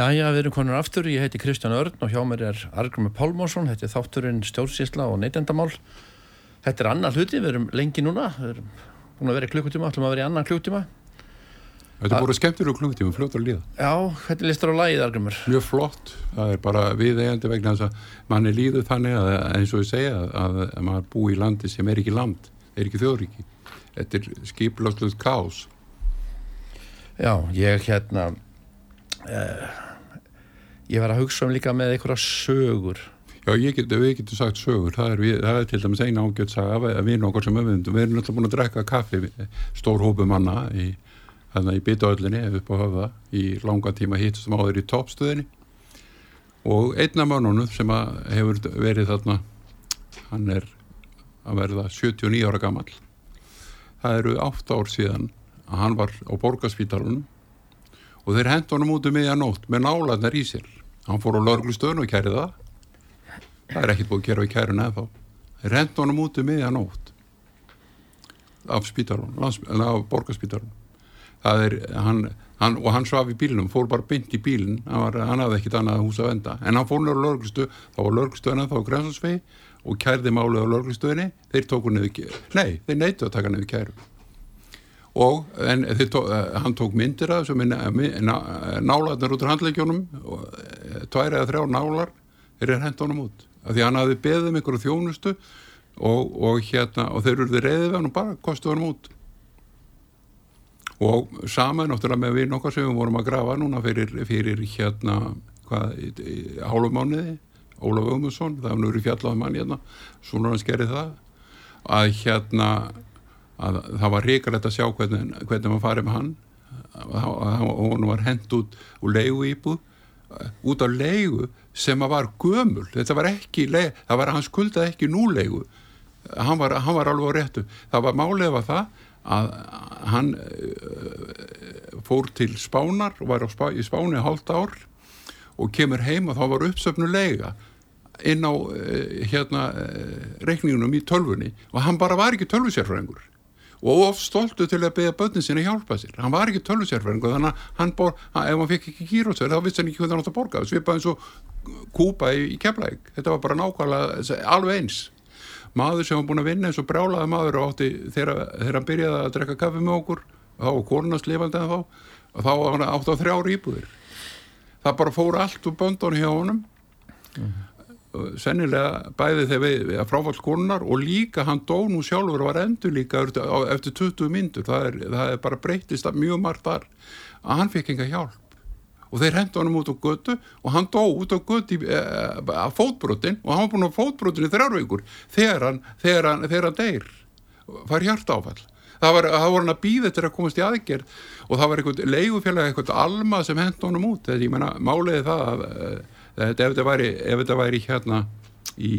Já, já, við erum konur aftur, ég heiti Kristján Örn og hjá mér er Argrumi Pálmásson, þetta er þátturinn stjórnsísla og neytendamál. Þetta er annar hluti, við erum lengi núna, við erum búin að vera í klukkutíma, ætlum að vera í annan klukkutíma. Þetta er búin skemmtilega klukkutíma, fljóttur að líða. Já, hvernig listur á lagið, Argrumur? Mjög flott, það er bara við eigandi vegna þess að manni líður þannig að eins og ég segja að, að maður bú í landi sem er ekki land, er ekki þjóðríki. Þetta er kás. Já, ég var að hugsa um líka með einhverja sögur. Já, get, við getum sagt sögur, það er, við, það er til dæmis eina ágjöld saga að við nokkur sem öfundum, við erum náttúrulega búin að drekka kaffi stór hópu manna í, í byttuöllinni upp á höfða í langa tíma hittum áður í toppstöðinni. Og einna mannunum sem hefur verið þarna hann er að verða 79 ára gammal það eru 8 ár síðan að hann var á borgarspítalunum og þeir hendur honum út um miðjanótt með nálaðnar í sér hann fór á lörglustöðun og kærið það. Það er ekkert búið að gera í kærun eða þá hendur honum út um miðjanótt af spítalun af borgarspítalun það er hann, hann og hann svaf í bílinum fór bara bynd í bílin hann, var, hann hafði ekkert annað hús að venda. En hann fór nýra á lörglustöð þá var lörglustöðuna þá grænsasvegi og kærði málið á lörglustöðinni þeir tóku niður nei, þeir neittu að taka niður kæru og en tó, eh, hann tók myndir að þessu nálaðnar út á handleikjónum eh, tvær eða þrjá nálar er hendunum út. Af því hann hafi beðið um einhverju þjónustu og, og hérna og þeir eruði reyðið við hann og bara kostuð hann út. Og saman náttúrulega með við nokkar sem við vorum að grafa núna fyrir, fyrir hérna hálfumániði Ólaf Ögmundsson, það var nú fjallað mann hérna, hann skerið það að hérna að það var ríkalegt að sjá hvernig, hvernig maður farið með hann. Og hann var hendt út úr leigu íbúð út á leigu sem að var gömul. Þetta var ekki, það var hans skuldaði ekki núleigu. Hann var, hann var alveg á réttu. Það var málið var það að hann uh, fór til Spánar og var spá, í Spáni hálft ár og kemur heim og þá var uppsöfnu leiga inn á uh, hérna uh, reikningunum í tölfunni og hann bara var ekki tölvusérfræðingur og of stoltu til að beða börnin sinni hjálpa sér. Hann var ekki tölvusérfæringu þannig að hann bor, hann, ef hann fekk ekki kýrótsverð þá vissi hann ekki hvað hann átt að borga. Svipaði eins og kúpa í, í keflæk þetta var bara nákvæmlega alveg eins. Maður sem var búin að vinna eins og brálaði maður átti þegar, þegar hann byrjaði að drekka kaffi með okkur þá var konunast lifandi en þá og þá var hann átt á þrjár íbúðir. Það bara fór allt úr böndunni hjá honum. Mm -hmm sennilega bæði þegar við að fráfallskonunar og líka hann dó nú sjálfur var endur líka eftir 20 myndur það er, það er bara breytist mjög margt þar að hann fekk enga hjálp. Og þeir hendu hann út á götu og hann dó út á götu eh, að fótbrotin og hann var búin á fótbrotin í þrjárvíkur þegar hann, þegar hann, þegar hann deyr. Fær hjart áfall það var, það var hann að býða til að komast í aðgerð og það var eitthvað leigufélag eitthvað alma sem hendu hann út. Þetta ég menna máliði það að eh, þetta ef þetta væri, ef þetta væri hérna í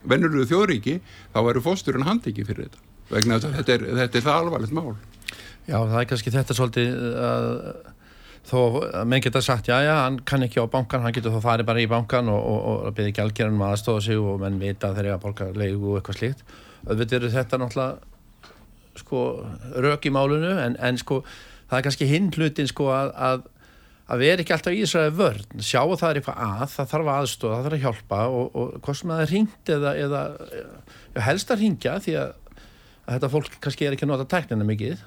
vennulegu þjóðríki þá væri fósturinn handiki fyrir þetta. Vegna þetta er, þetta er það alvarlegt mál. Já það er kannski þetta svolítið að þó menn geta sagt já já hann kann ekki á bankan, hann getur þá farið bara í bankan og, og, og byrði gælgerðan um aðstofa sig og menn vita þegar að borga leigu og eitthvað slíkt. Auðvitað eru þetta náttúrulega sko rauk í málunu en, en sko það er kannski hinn hlutin sko að, að að vera ekki alltaf í þessari vörn. Sjá að það er eitthvað að, það þarf aðstóð það þarf að hjálpa og, og hvort sem það er ringt eða, eða helst að ringja því að, að þetta fólk kannski er ekki að nota tæknina mikið.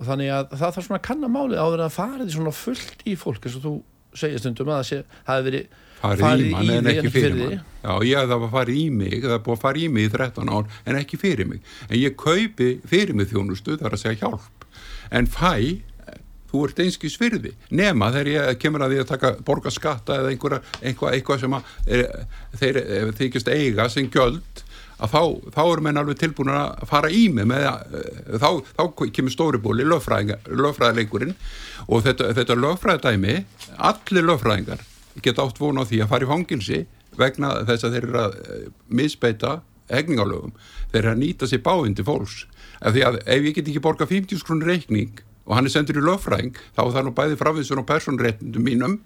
Og þannig að það þarf svona að kanna málið áður að fara því svona fullt í fólk eins og þú segir stundum að það hefði verið farið, farið í mann en ekki fyrir mann. Já ég það var farið í mig, það er búið að fara í mig í 13 ár en ekki fyrir mig. En ég kaupi fyrir mig þjónustu þar að segja hjálp en fæ þú ert einskís fyrði nema þegar ég kemur að því að taka borga skatta eða einhverja, einhvað, eitthvað sem að er, þeir þykist eiga sem gjöld að þá, þá er menn alveg tilbúin að fara í mig með að þá, þá kemur stóri búli lögfræðileikurinn. Og þetta, þetta lögfræðidæmi allir lögfræðingar geta átt vona á því að fara í fangilsi vegna þess að þeir eru að eh, misbeita hegningalögum þeir eru að nýta sér báindi fólks. Af því að ef ég get ekki borga 50 skrún reikning og hann er sendur í löffræðing þá er það nú bæði framvísun og personréttundum mínum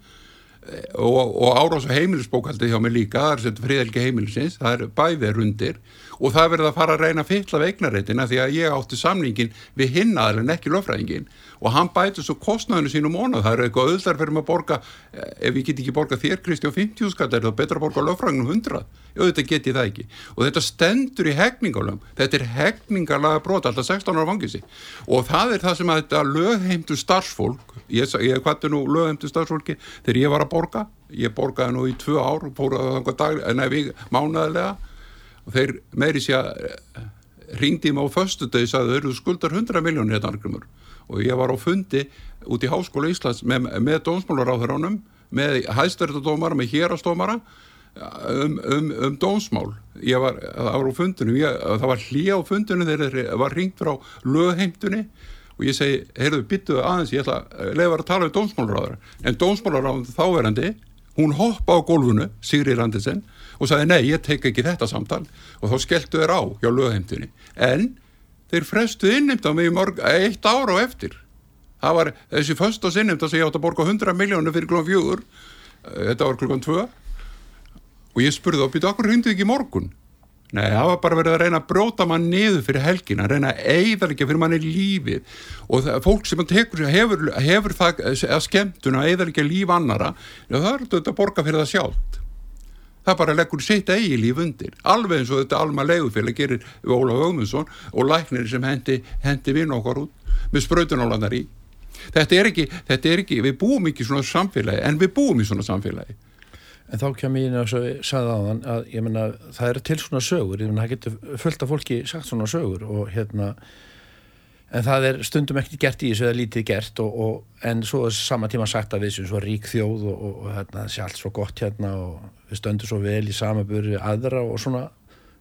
eh, og, og árás og heimilisbókaldi hjá mig líka, það er sendur friðelgi heimilisins, það er bæðið rundir og það verður að fara að reyna að fylla af eignarreitina því að ég átti samningin við hinn aðeins en ekki löffræðingin og hann bætur svo kostnæðinu sínum ónað, það er eitthvað öðlar fyrir að borga, eh, ef ég get ekki borga þér Kristján 50 skatt er það betra að borga löffræðingum 100, já þetta get ég það ekki. Og þetta stendur í hegningalögum þetta er hegningarlaga brot alltaf 16 ára fangisi og það er það sem að þetta lögheimtu starfsfólk ég, ég er nú lögheimtu starfsfólki þegar ég var að borga, ég borgaði nú í tvö ár, fóraði þannig dag, nei, mánaðilega og þeir meiri sé að eh, mig á föstu degi og sagði þau skuldar 100 miljónir hérna argrymur og ég var á fundi út í Háskóla Íslands með, með dómsmálaráðuránum með hæstverðardómara, með hérastómara um, um, um dómsmál. Ég var, það var á fundinu ég, það var hlýja á fundinu þegar það var ringt frá lögheimtunni. Og ég segi, heyrðu, byttuðu aðeins ég ætla að leiða að tala um dómsmálaráður en dómsmálaráður þáverandi hún hoppa á gólfunu, Sigri Randisen og sagði, nei, ég tek ekki þetta samtal. Og þá skelltu þér á hjá lögheimtunni. En þeir frestu innimta mörg, eitt ára og eftir. Það var þessi första innimta sem ég átt að borga 100 miljónu fyrir klokkan fjögur eh, þetta var klokkan tvö. Og ég spurði á býtu, okkur hundið ekki morgun? Nei, það var bara verið að reyna að bróta mann niður fyrir helgin, að reyna að eigðarleika fyrir manni lífið. Og það, fólk sem tekur, hefur, hefur það að skemmtuna að eigðarleika líf annara það er þetta að borga fyrir það sjálft það bara leggur sitt eigi líf undir. Alveg eins og þetta alma legufélag gerir Óla Haumundsson og læknir sem hendi, hendi vinn okkar út með spröytunálanar í. Þetta er, ekki, þetta er ekki, við búum ekki svona samfélagi en við búum í svona samfélagi. En þá kem ég inn og sagði á þann að ég menna það eru til svona sögur, ég menna það getur fullt af fólki sagt svona sögur og hérna en það er stundum ekkert gert í þessu eða lítið gert og, og, en svo er saman tíma sagt að við sem svo rík þjóð og, og hérna, það sé allt svo gott hérna og við stöndum svo vel í samaböru aðra og svona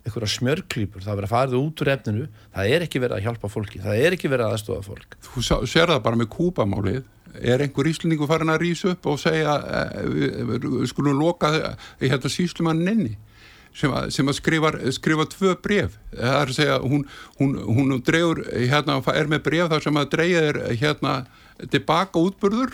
einhverja smjörklýpur, það verður að fara út úr efninu. Það er ekki verið að hjálpa fólki. Það er ekki verið að aðstofa fólk. Þú sér það bara með kúpamálið er einhver íslendingu farin að rýsa upp og segja eh, við, við skulum loka hérna síslumann enni sem að, sem að skrifa, skrifa tvö bref það er að segja hún, hún, hún dreyur, hérna, er með bref þar sem að dreyja er hérna tilbaka útburður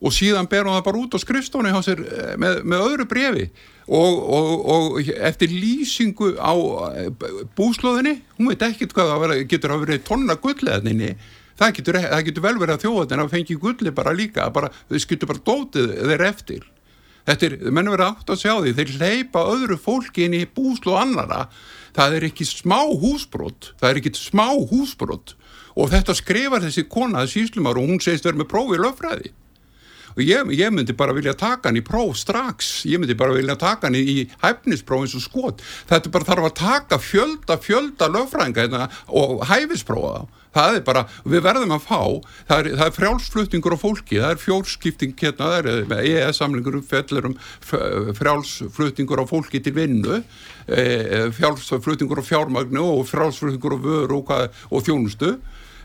og síðan ber hún það bara út á skrifstónu eh, með, með öðru brefi og, og, og eftir lýsingu á eh, búslóðinni hún veit ekki hvað það vera, getur að vera tonna gullleðninni það getur, það getur vel verið að þjóðan að fengi gulli bara líka bara, þau skiltur bara dótið þeir eftir Þetta er, menn verður átt að sjá því, þeir leipa öðru fólki inn í búslu annara, það er ekki smá húsbrott, það er ekki smá húsbrott og þetta skrifar þessi kona að síslumar og hún segist verið með prófi löffræði og ég, ég myndi bara vilja taka hann í próf strax, ég myndi bara vilja taka hann í, hæfnispróf eins og skot, þetta bara þarf að taka fjölda, fjölda löffræðinga hérna og hæfisprófa það er bara, við verðum að fá það er, er frjálsflutningur á fólki það er fjórskipting hérna, það er EES-samlingur um fellurum frjálsflutningur á fólki til vinnu e, frjálsflutningur á fjármagnu og frjálsflutningur á vöru og, og þjónustu.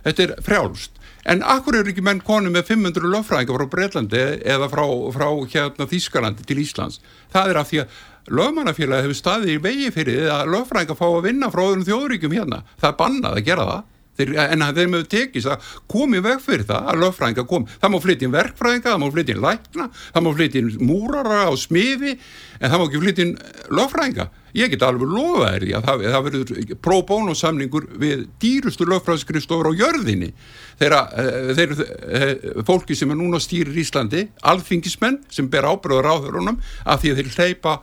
Þetta er frjálst en akkur eru ekki menn konu með 500 löffræðingar frá Breitlandi eða frá, frá hérna Þískalandi til Íslands? Það er af því að lögmannafélagi hefur staðið í vegi fyrir að löffræðingar fá að vinna frá öðrum þjóðríkjum hérna. Það er bannað að gera það Þeir, en þeim hefur tekist að komi veg fyrir það að löffræðinga kom það má flytja inn verkfræðinga, það má flytja inn lækna það má flytja inn múrara á smiði en það má ekki flytja inn löffræðinga ég get alveg lofa þér að það, það verður pro bono samningur við dýrustu löffræðskristofur á jörðinni. Þeirra eh, eh, fólki sem er núna stýrir Íslandi alþingismenn sem ber ábyrður ráðhörunum af því að þeir hleypa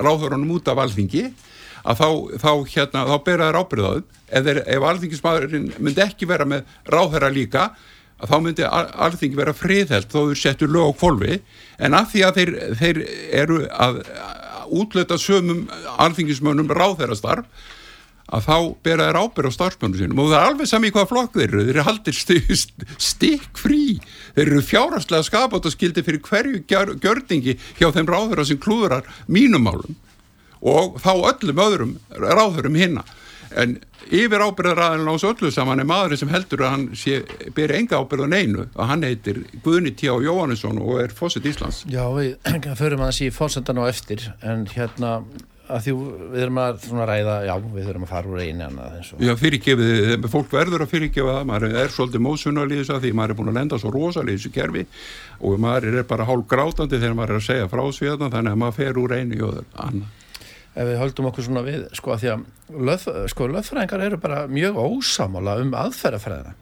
ráðhörunum út af alþingi að þá, þá, hérna, þá bera þær ábyrðaðum ef, ef alþingismadurinn myndi ekki vera með ráðherra líka þá myndi alþingi vera friðhelt þó þú settur lög og kvolvi en af því að þeir, þeir eru að útlöta sömum alþingismönnum ráðherrastarf að þá bera þær ábyrð á starfsmönnum sínum. Og það er alveg sami hvað flokk þeir eru. Þeir eru haldir stikk frí þeir eru fjárhastlega skapátt og skildi fyrir hverju gjörningi hjá þeim ráðherra sem klúðurar mínumálum og þá öllum öðrum ráðurum hinna en yfir ábyrðaræðin ás öllu saman er maðurinn sem heldur að hann sé, beri enga ábyrðan einu að hann heitir Guðni T. Jóhannesson og er fósitt Íslands Já, við förum að þessi fórsendan á eftir en hérna að því við erum að ræða, já, við þurfum að fara úr einu annað Já, fyrirgefið, fólk verður að fyrirgefa það, maður er svolítið þess að því maður er búin að lenda svo rosalega í kerfi og maður er bara hálf grátandi þegar maður er að segja frá sviðan þannig að maður fer úr einu í öður annað ef við höldum okkur svona við sko að því að löf, sko, löffræðingar eru bara mjög ósamála um aðferðafræðina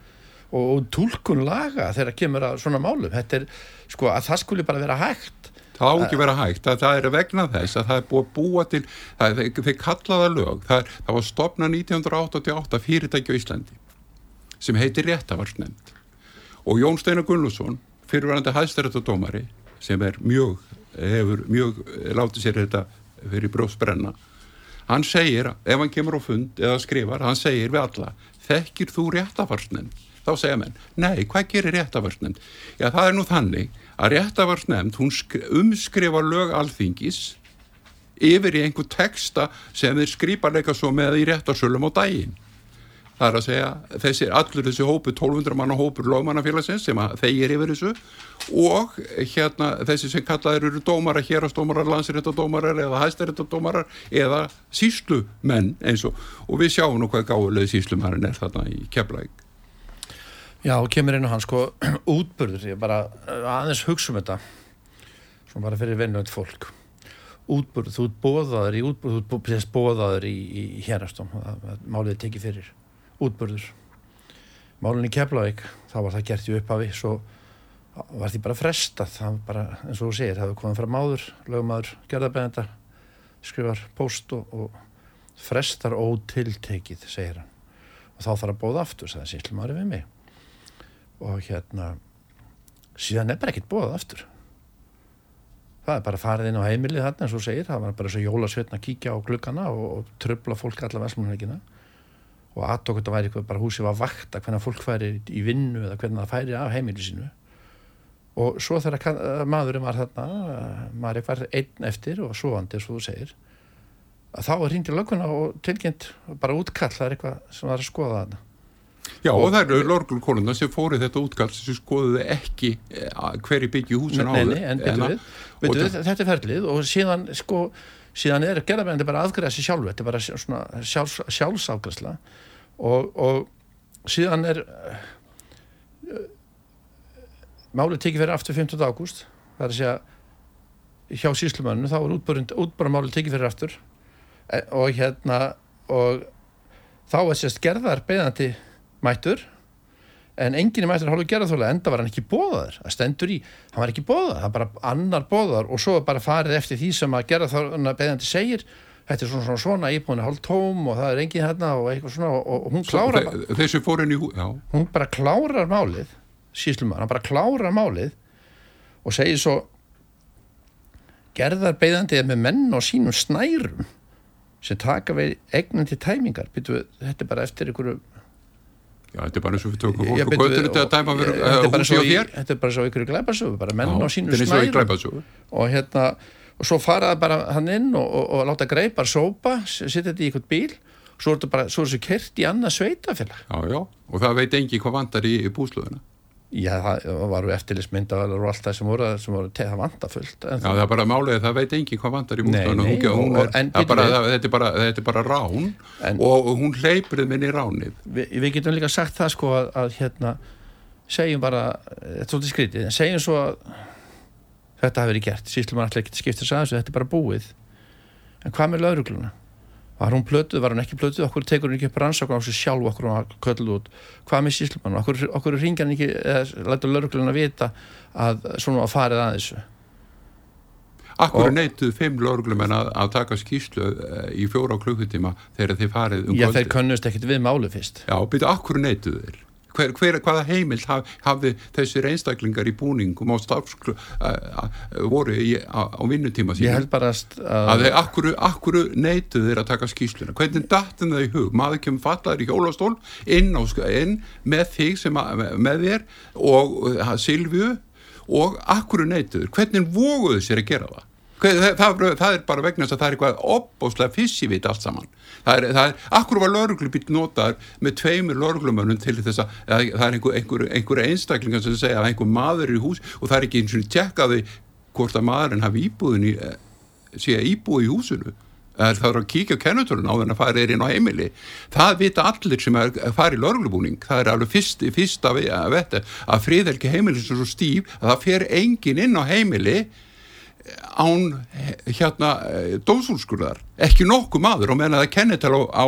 og, og tólkun laga þegar kemur að svona málum. Þetta er sko að það skuli bara vera hægt. Það á ekki vera hægt að það er vegna þess að það er búið að búa til það, þeir kallaða lög það, það var stopna 1988 fyrirtæki á Íslandi sem heitir Réttavarsnend og Jón Steinar Gunnarsson fyrirverandi hæðstæratadómari sem er mjög hefur mjög látið sér þetta fyrir brjósbrenna hann segir, ef hann kemur á fund eða skrifar, hann segir við alla þekkir þú réttafarsnefnd þá segja menn, nei, hvað gerir réttafarsnefnd já, það er nú þannig að réttafarsnefnd, hún umskrifa lög alþingis yfir í einhver texta sem þeir skrifa leika svo með í réttarsölum á daginn það er að segja þessi, allur þessi hópu 1200 manna hópur lögmannafélagsins sem þeir yfir þessu og hérna þessi sem kallaður eru dómara, hérastómarar, landsréttadómarar eða hæstaréttadómarar eða síslumenn eins og og við sjáum nú hvað gáðuleg síslumenn er þarna í keflæk Já, kemur inn á hans sko útbörður, ég bara aðeins hugsa um þetta svona bara fyrir vennönd fólk. Útbörður, þú bóðaður í útbörður, þú bóðaður í hérastóm, málið tekið fyrir útbörður málunni Keflavík þá var það gert í upphafi svo var því bara frestað. Það bara eins og þú segir það hefur komið frá máður lögumadur gerðarbegenda skrifar post og, og frestar ótiltekið segir hann. Og þá þarf að bóða aftur sagði síslumari við mig. Og hérna síðan er bara ekkert bóðað aftur. Það er bara farið inn á heimilið þarna eins og segir það var bara svo jólasveitna að kíkja á glukkana og, og tröfla fólk allar veslumunleikina og aðtókut að væri eitthvað bara húsið var vakta hvernig fólk færi í vinnu eða hvernig það færi af heimilu sínu. Og svo þegar maðurinn var þarna maður var einn eftir og svoandi og þú segir að þá hindi löguna og tilkynnt bara útkall það er eitthvað sem það er að skoða þarna Já. Og, og það eru lorglkonuna sem fórið þetta útkall sem skoðuði ekki eh, hverju byggju húsin áður Nei, nei, en betur við, betur við þetta er ferlið og síðan sko síðan er gerðarbegnandi bara aðgræða sér sjálfu þetta er bara svona sjálfs, sjálfsafgræsla og, og síðan er uh, málið tekið fyrir aftur 15. ágúst. Það er að segja hjá síslumönnu þá er útbara málið tekið fyrir aftur. E, og hérna og þá er sérst gerðar beðandi mættur en enginn mættur hálfur gerðarþóla enda var hann ekki bóðaður, það stendur í hann var ekki bóðaður, það var bara annar bóðaður og svo bara farið eftir því sem að gerðarþóla beðandi segir þetta er svona svona, svona íbúinu hálf tóm og það er engin hérna og eitthvað svona og, og hún klárar þessu fórin í hú, já. Hún bara klárar málið síslumar, hann bara klárar málið og segir svo gerðar beigðandið með menn og sínum snærum sem taka við egnan til tæmingar. Býtu, þetta er bara eftir einhverju Já, þetta er bara eins og við tökum fólk og göttur þetta að dæma verið húsi og þér Þetta er bara svo ykkur glæparsöfu, bara menn Já, og sínum snærum og hérna og svo faraði bara hann inn og, og, og láta greipar sópa, setja þetta í einhvern bíl svo er þetta bara, svo er þessu kert í annað sveitafélag. Já, já, og það veit engi hvað vandar í, í búsluðuna. Já, það var eftirlismyndavel og allt það sem voru, sem voru það vandafullt. Já, það er bara málið að það veit engi hvað vandar í það, þetta, er bara, rán en, og hún hleyprið minni ránið. Vi, við getum líka sagt það sko að, að hérna, segjum bara, þetta er svolítið skritið, en segjum svo að þetta hafi verið gert, síslum var alltaf ekki skiptið að þessu, þetta er bara búið en hvað með laurugluna? Var hún plötuð, var hún ekki plötuð, okkur tekur hún ekki upp rannsókn á þessu sjálf okkur hún að köllu út? Hvað með síslum okkur, okkur ringja hann ekki eða læta laurugluna vita að svona að farið að þessu? Akkur neituð fimm lauruglumenn að, að taka skýslu uh, í fjóra klukkutíma þegar þið farið um Já, þeir könnust ekkit við málu fyrst. Já, byrju, akkur neituð þeir hver, hver, hvaða heimild haf, hafði þessir einstaklingar í búningum á stafsklu voru í, á, á vinnutíma síðan ég held bara að, að þeir akkuru, akkuru neituð þeir að taka skýsluna hvernig datin það í hug, maður kemur fallaður í hjólastól inn, á, inn með þig sem að, með þér og uh, Silvíu og akkuru neituður, hvernig voguðu sér að gera það? Það, það, það er bara vegna þess að það er eitthvað opbóslega fissivit allt saman það er, það er, akkur var lauruglubíl notaður með tveimur lauruglumönnum til þess að það er einhver, einhver, einhver einstaklingar sem segja að einhver maður er í hús og það er ekki eins og tjekkaði hvort að maðurinn hafi íbúðin í sé íbúið í húsinu. Það er að kíkja kennutölun á þenn að fara er inn á heimili. Það vita allir sem er að fara í lörglubúning það er alveg fyrst, fyrst að vetta að friðelgi heimilis er svo stíf að það fer engin inn á heimili án hérna dómsúlskurðar, ekki nokkuð maður og meðan það kennital á, á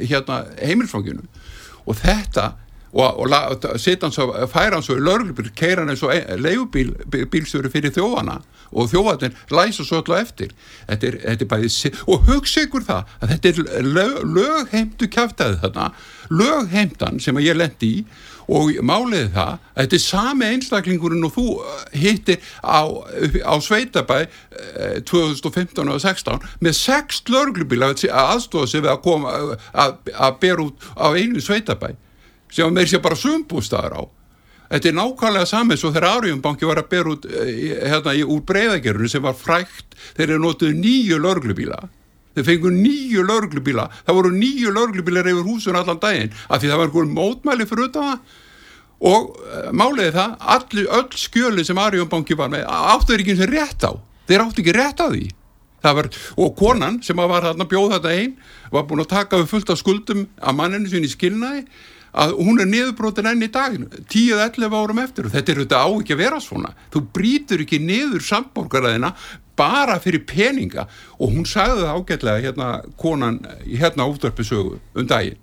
hérna heimilsfanginu og þetta og, og setja hans að færa hans og lörglubíl keira hann eins og leifubílstjóri fyrir þjóðana og þjóðatin læsa svo alltaf eftir. Þetta er, þetta er bæði, og hugsa ykkur það að þetta er lög, lögheimtu kæftæði þarna, lögheimtan sem ég lendi í og máliði það að þetta er sami einstaklingurinn og þú uh, hittir á, á Sveitabæ 2015 og 2016 með sex lörglubíla að aðstofa sig við að koma að, að bera út á einu Sveitabæ sem meir sé bara sumbústaðar á Þetta er nákvæmlega saman svo þegar Arjumbanki var að bera út eh, hérna, úr breyðagerinu sem var frækt þegar þeir notuðu nýju lörglubíla. Þeir fengu nýju lörglubíla. Það voru nýju lörglubílar yfir húsun allan daginn af því það var einhvern mótmæli fyrir utan það og uh, máliði það, allir, öll skjöli sem Arjumbanki var með áttu þeir ekki eins og rétt á. Þeir áttu ekki rétt á því. Var, og konan sem var hérna bjóð þetta einn var búin að taka við fullt af skuldum að manninu sinni skilnaði að hún er niðurbrotin enn í daginu 10-11 árum eftir og þetta er auðvitað á ekki að vera svona þú brítur ekki niður samborgaraðina bara fyrir peninga og hún sagði það ágætlega hérna konan hérna útvarpisögu um daginn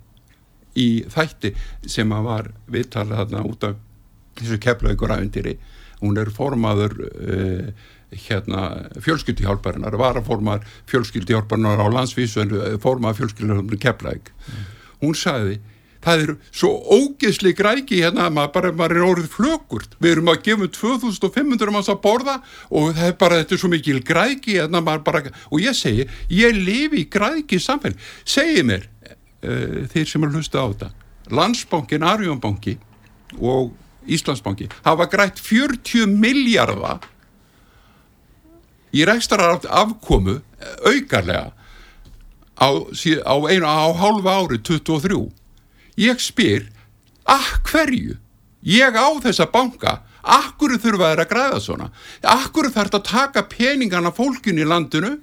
í þætti sem að var viðtalið hérna út af þessu keflaugur aðundiri hún er formaður uh, hérna fjölskyldihjálparinnar var að formaður fjölskyldihjálparinnar á landsvísu en formaður fjölskyldihjálparinnar keflaug mm. hún sagði það er svo ógeðsli græki hérna maður bara maður er orðið flökurt. Við erum að gefa 2500 manns að borða og það er bara þetta er svo mikil græki hérna maður bara og ég segi ég lifi í græki samfélag. Segi mér uh, þeir sem er hlusta á þetta Landsbankin, Arjónbanki og Íslandsbanki hafa grætt 40 miljardar í rekstarar afkomu aukarlega á, á einu á hálfa ári 23 ég spyr að hverju? Ég á þessa banka. Akkur þurfa þeir að græða svona? Akkur þarf þetta að taka peningana fólkin í landinu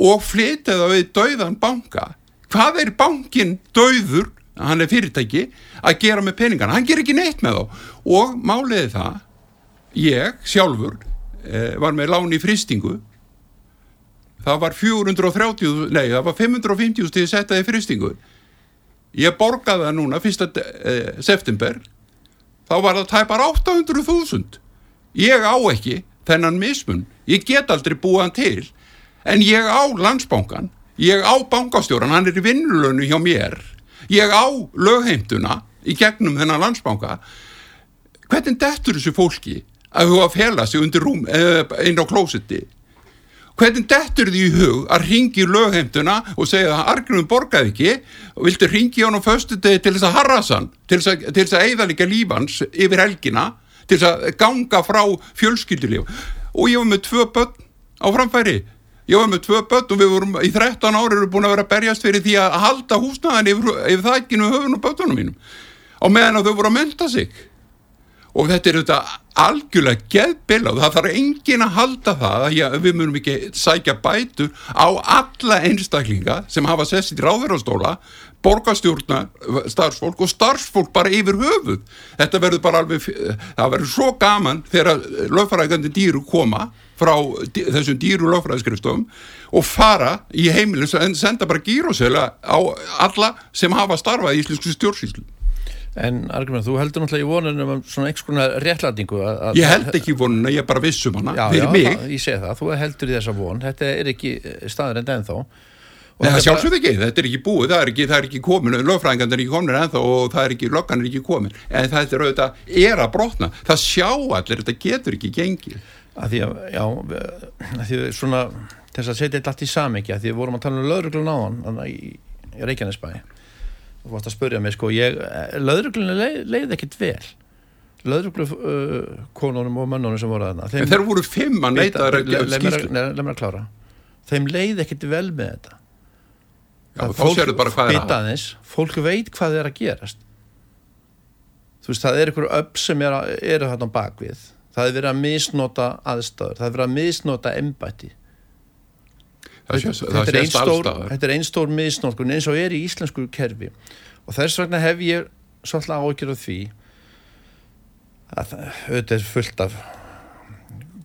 og flytja það við dauðan banka? Hvað er bankin dauður hann er fyrirtæki að gera með peningana? Hann ger ekki neitt með þá. Og máliði það ég sjálfur eh, var með lán í fristingu það var 430 nei það var 550 stíði settaði fristingu ég borgaði það núna fyrsta eh, september. Þá var það tæpar 800.000 ég á ekki þennan mismun. Ég get aldrei búið hann til. En ég á landsbánkan ég á bankastjóran, hann er í vinnulönu hjá mér. Ég á lögheimtuna í gegnum þennan landsbánka hvernig dettur þessu fólki að þú að fela sig undir rúm eh, einn á klósetti hvernig dettur því í hug að ringi lögheimtuna og segja að Argrunum borgaði ekki. Og viltu ringi hann á föstu degi til þess að harrasa hann, til þess að, til þess að eigða líka lífans yfir helgina, til þess að ganga frá fjölskyldulíf? Og ég var með tvö börn á framfæri. Ég var með tvö börn og við vorum í 13 ári erum búin að vera að berjast fyrir því að halda húsnaðan yfir, yfir nú höfun og börnunum mínum. Og meðan að þau voru að menta sig. Og þetta er auðvitað algjörlega geðbila og það þarf engin að halda það að já, við munum ekki sækja bætur á alla einstaklinga sem hafa sessið í ráðverðarstóla borgastjórna starfsfólk og starfsfólk bara yfir höfuð. Þetta verður bara alveg það verður svo gaman þegar lögfræðgandi dýru koma frá þessum dýru lögfræðskrifstofum og fara í heimilins en senda bara gírósela á alla sem hafa starfað í Íslensku stjórnsýslu En Argrimur, þú heldur náttúrulega í vonunum um svona einhvers konar réttlætingu Ég held ekki í vonuna, ég er bara vissum hana Já, já, það, ég sé það, þú heldur í þessa von. Þetta er ekki staður en ennþá. Nei, það sjálfsögð ekki, þetta er ekki búið það er ekki, það er ekki komin, lögfræðingan er ekki komin ennþá og það er ekki, löggan er ekki komin. En það er auðvitað, er að brotna. Það sjá allir, þetta getur ekki gengið. Að Því að, já að því svona, þess að setja þetta allt í samengja því vorum að tala um lögreglun á hann í, í þú varst að spurja mig sko löðruglunni leið, leið ekkert vel. Löðruglu uh, konunum og mönnunum sem voru þarna En þeir voru fimm að neyta að Leif mér að- að klára. Þeim leið ekkit vel með þetta. Já, þá sérðu bara hvað er að. aðeins, fólk veit hvað er að gerast. Þú veist, það er einhverju upp sem er að, eru þarna á bakvið það er verið að misnota aðstæður það er verið að misnota það þetta, er ein sést stór, allstaðar. þetta er einn stór misnótkun eins og er í íslensku kerfi. Og þess vegna hef ég svolítið af því að auðvitað er fullt af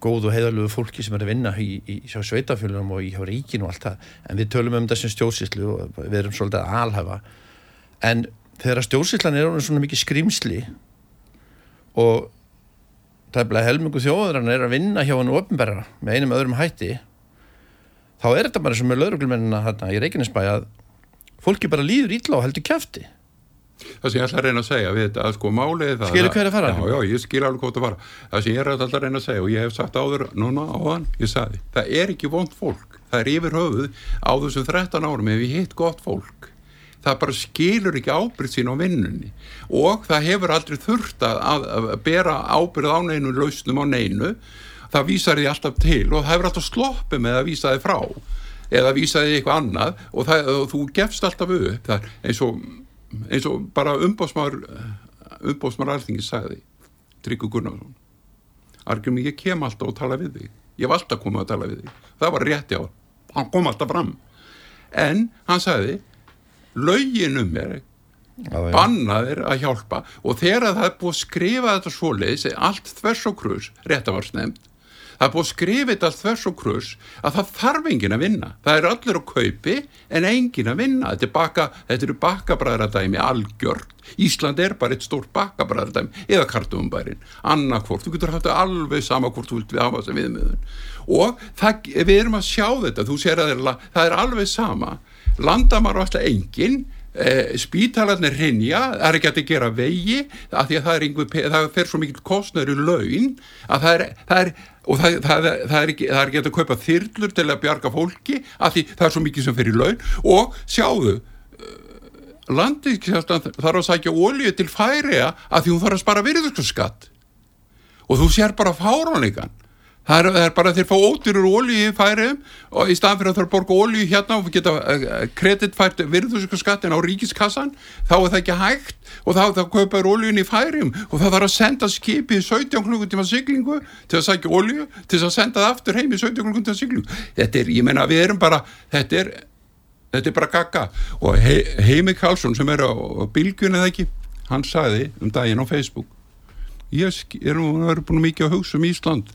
góð og heiðarlegu fólki sem er að vinna í, í, sveitafjölunum og í ríkinu og allt það. En við tölum um þessum stjórnsýslu og við erum svolítið að alhafa en þegar stjórnsýslan er svona mikið skrimsli og bara helmingu þjóðurann er að vinna hjá hann ofnberra með einum öðrum hætti þá er þetta bara sem með lauruglumennina hérna í Reykjanesbæ að fólki bara líður ítla og heldur kjafti. Það sem ég ætla að reyna að segja við þetta, að sko málið það Skilur hver er að fara? Já, já, ég skil alveg hvort að fara Það sem ég er alltaf að reyna að segja og ég hef sagt áður núna áðan, ég sagði, það er ekki vond fólk, það er yfir höfuð á þessum 13 árum ef ég hitt gott fólk. Það bara skilur ekki ábyrð sín á vinnunni. Og það hefur aldrei þurft að, að, að bera ábyrð á neinu lausnum á neinu það vísar því alltaf til og það hefur alltaf sloppið með að vísa því frá eða vísa því eitthvað annað og, það, og þú gefst alltaf upp. Það, er eins og eins og bara umbóðsmaður umbóðsmaður alþingis sagði Tryggur Gunnarsson Argjum ég kem alltaf og tala við þig. Ég hef alltaf komið að tala við þig. Það var rétt já, hann kom alltaf fram. En hann sagði lögin um mér bannaðir að hjálpa. Og þegar það er búið að skrifa þetta svoleiðis allt þvers og krus, réttafarsnefnd það er búið að skrifa þetta allt þvers og krus að það þarf enginn að vinna. Það er allir á kaupi en enginn að vinna. Þetta er baka, þetta eru bakabræðradæmi algjört, Ísland er bara eitt stórt bakabræðradæmi eða kartumubærin annarkvort, þú getur haft það alveg sama hvort þú vilt við hafa þessa viðmiðun. Og það, við erum að sjá þetta. Þú sér að það er, það er alveg sama. Landamar var alltaf enginn Eh, spítalarnir rinja það er ekki að gera vegi af því að það er einhver, það fer svo mikil kostnöður í laun að það er, það er og það, það, það er ekki ekki að kaupa þyrlur til að bjarga fólki af því það er svo mikið sem fer í laun. Og sjáðu landinskjastan þarf að sækja ólíu til færiða af því hún þarf að spara virðurskatt og þú sér bara fárónikan það er, það er bara þeir fá ódýrur ólíu í færiðum og í staðan fyrir að þeir borga ólíu hérna og geta kreditfært virðurskattin á ríkiskassan þá er það ekki hægt og þá, þá kaupaður ólíun í færiðum og það þarf að senda skipið í 17 klukkutíma siglingu til að sækja ólíu til að senda það aftur heim í 17 klukkutíma siglingu. Þetta er, ég menna við erum bara þetta er þetta er bara gagga. Og he, Heimi Karlsson sem er á, á bylgjunni eða ekki hann sagði um daginn á Facebook ég er nú er búin mikið að hugsa um Ísland